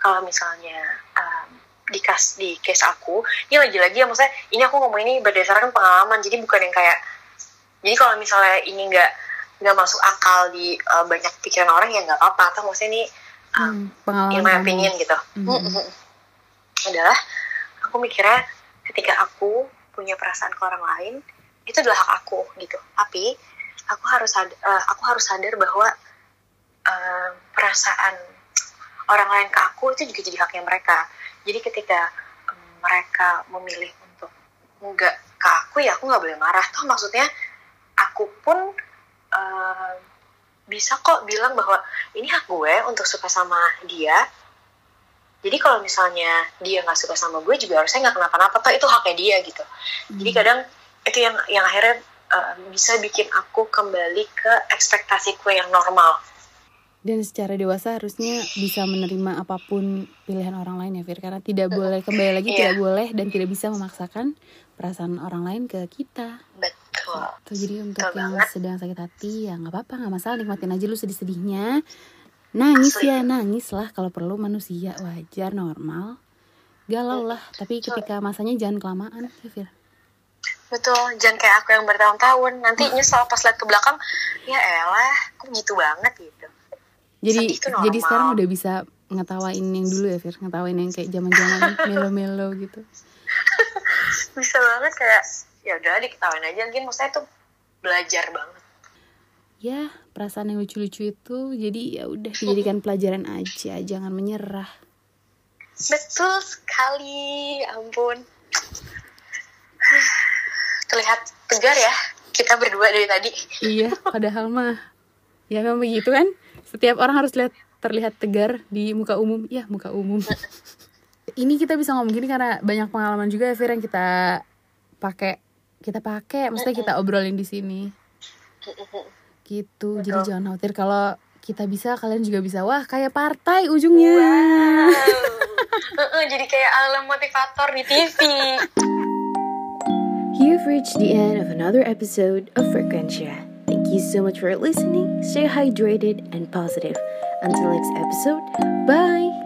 kalau misalnya um, di kas di case aku, ini lagi-lagi ya maksudnya ini aku ngomong ini berdasarkan pengalaman, jadi bukan yang kayak jadi kalau misalnya ini nggak nggak masuk akal di uh, banyak pikiran orang ya nggak apa-apa, atau maksudnya ini um, Hmm, pengalaman in my opinion gitu. Mm-mm. adalah aku mikirnya ketika aku punya perasaan ke orang lain itu adalah hak aku gitu. Tapi aku harus sad- eh, aku harus sadar bahwa eh, perasaan orang lain ke aku itu juga jadi haknya mereka. Jadi ketika em, mereka memilih untuk enggak ke aku ya aku nggak boleh marah. Toh maksudnya aku pun eh, bisa kok bilang bahwa ini hak gue untuk suka sama dia. Jadi kalau misalnya dia nggak suka sama gue juga harusnya nggak kenapa-napa toh itu haknya dia gitu. Jadi Hmm. kadang itu yang yang akhirnya uh, bisa bikin aku kembali ke ekspektasiku yang normal. Dan secara dewasa harusnya bisa menerima apa pun pilihan orang lain ya Fir. Karena tidak boleh kembali lagi Iya. tidak boleh dan tidak bisa memaksakan perasaan orang lain ke kita. Betul Tuh, jadi untuk Betul yang banget. sedang sakit hati ya nggak apa-apa nggak masalah nikmatin aja lu sedih-sedihnya. Nangis Asli. ya nangis lah kalau perlu manusia wajar normal. Galau lah tapi ketika masanya jangan kelamaan ya Fir betul jangan kayak aku yang bertahun-tahun. Nanti nyesel pas lihat ke belakang ya elah kok gitu banget gitu. Jadi jadi sekarang udah bisa ngetawain yang dulu ya Fir? Ngetawain yang kayak zaman zaman melo-melo gitu. Bisa banget kayak ya udah diketawain aja. Mungkin maksudnya tuh belajar banget. Ya perasaan yang lucu-lucu itu jadi ya udah dijadikan pelajaran aja. Jangan menyerah. Betul sekali. Ya ampun. Terlihat tegar ya kita berdua dari tadi. Iya padahal mah ya memang begitu kan? Setiap orang harus lihat terlihat tegar di muka umum. Ya muka umum. Ini kita bisa ngomong gini karena banyak pengalaman juga ya Fir yang kita pakai kita pakai maksudnya kita obrolin di sini gitu jadi jangan khawatir kalau kita bisa kalian juga bisa wah kayak partai ujungnya Heeh, jadi kayak alam motivator di TV You've reached the end of another episode of Frequencia. Thank you so much for listening. Stay hydrated and positive. Until next episode, bye!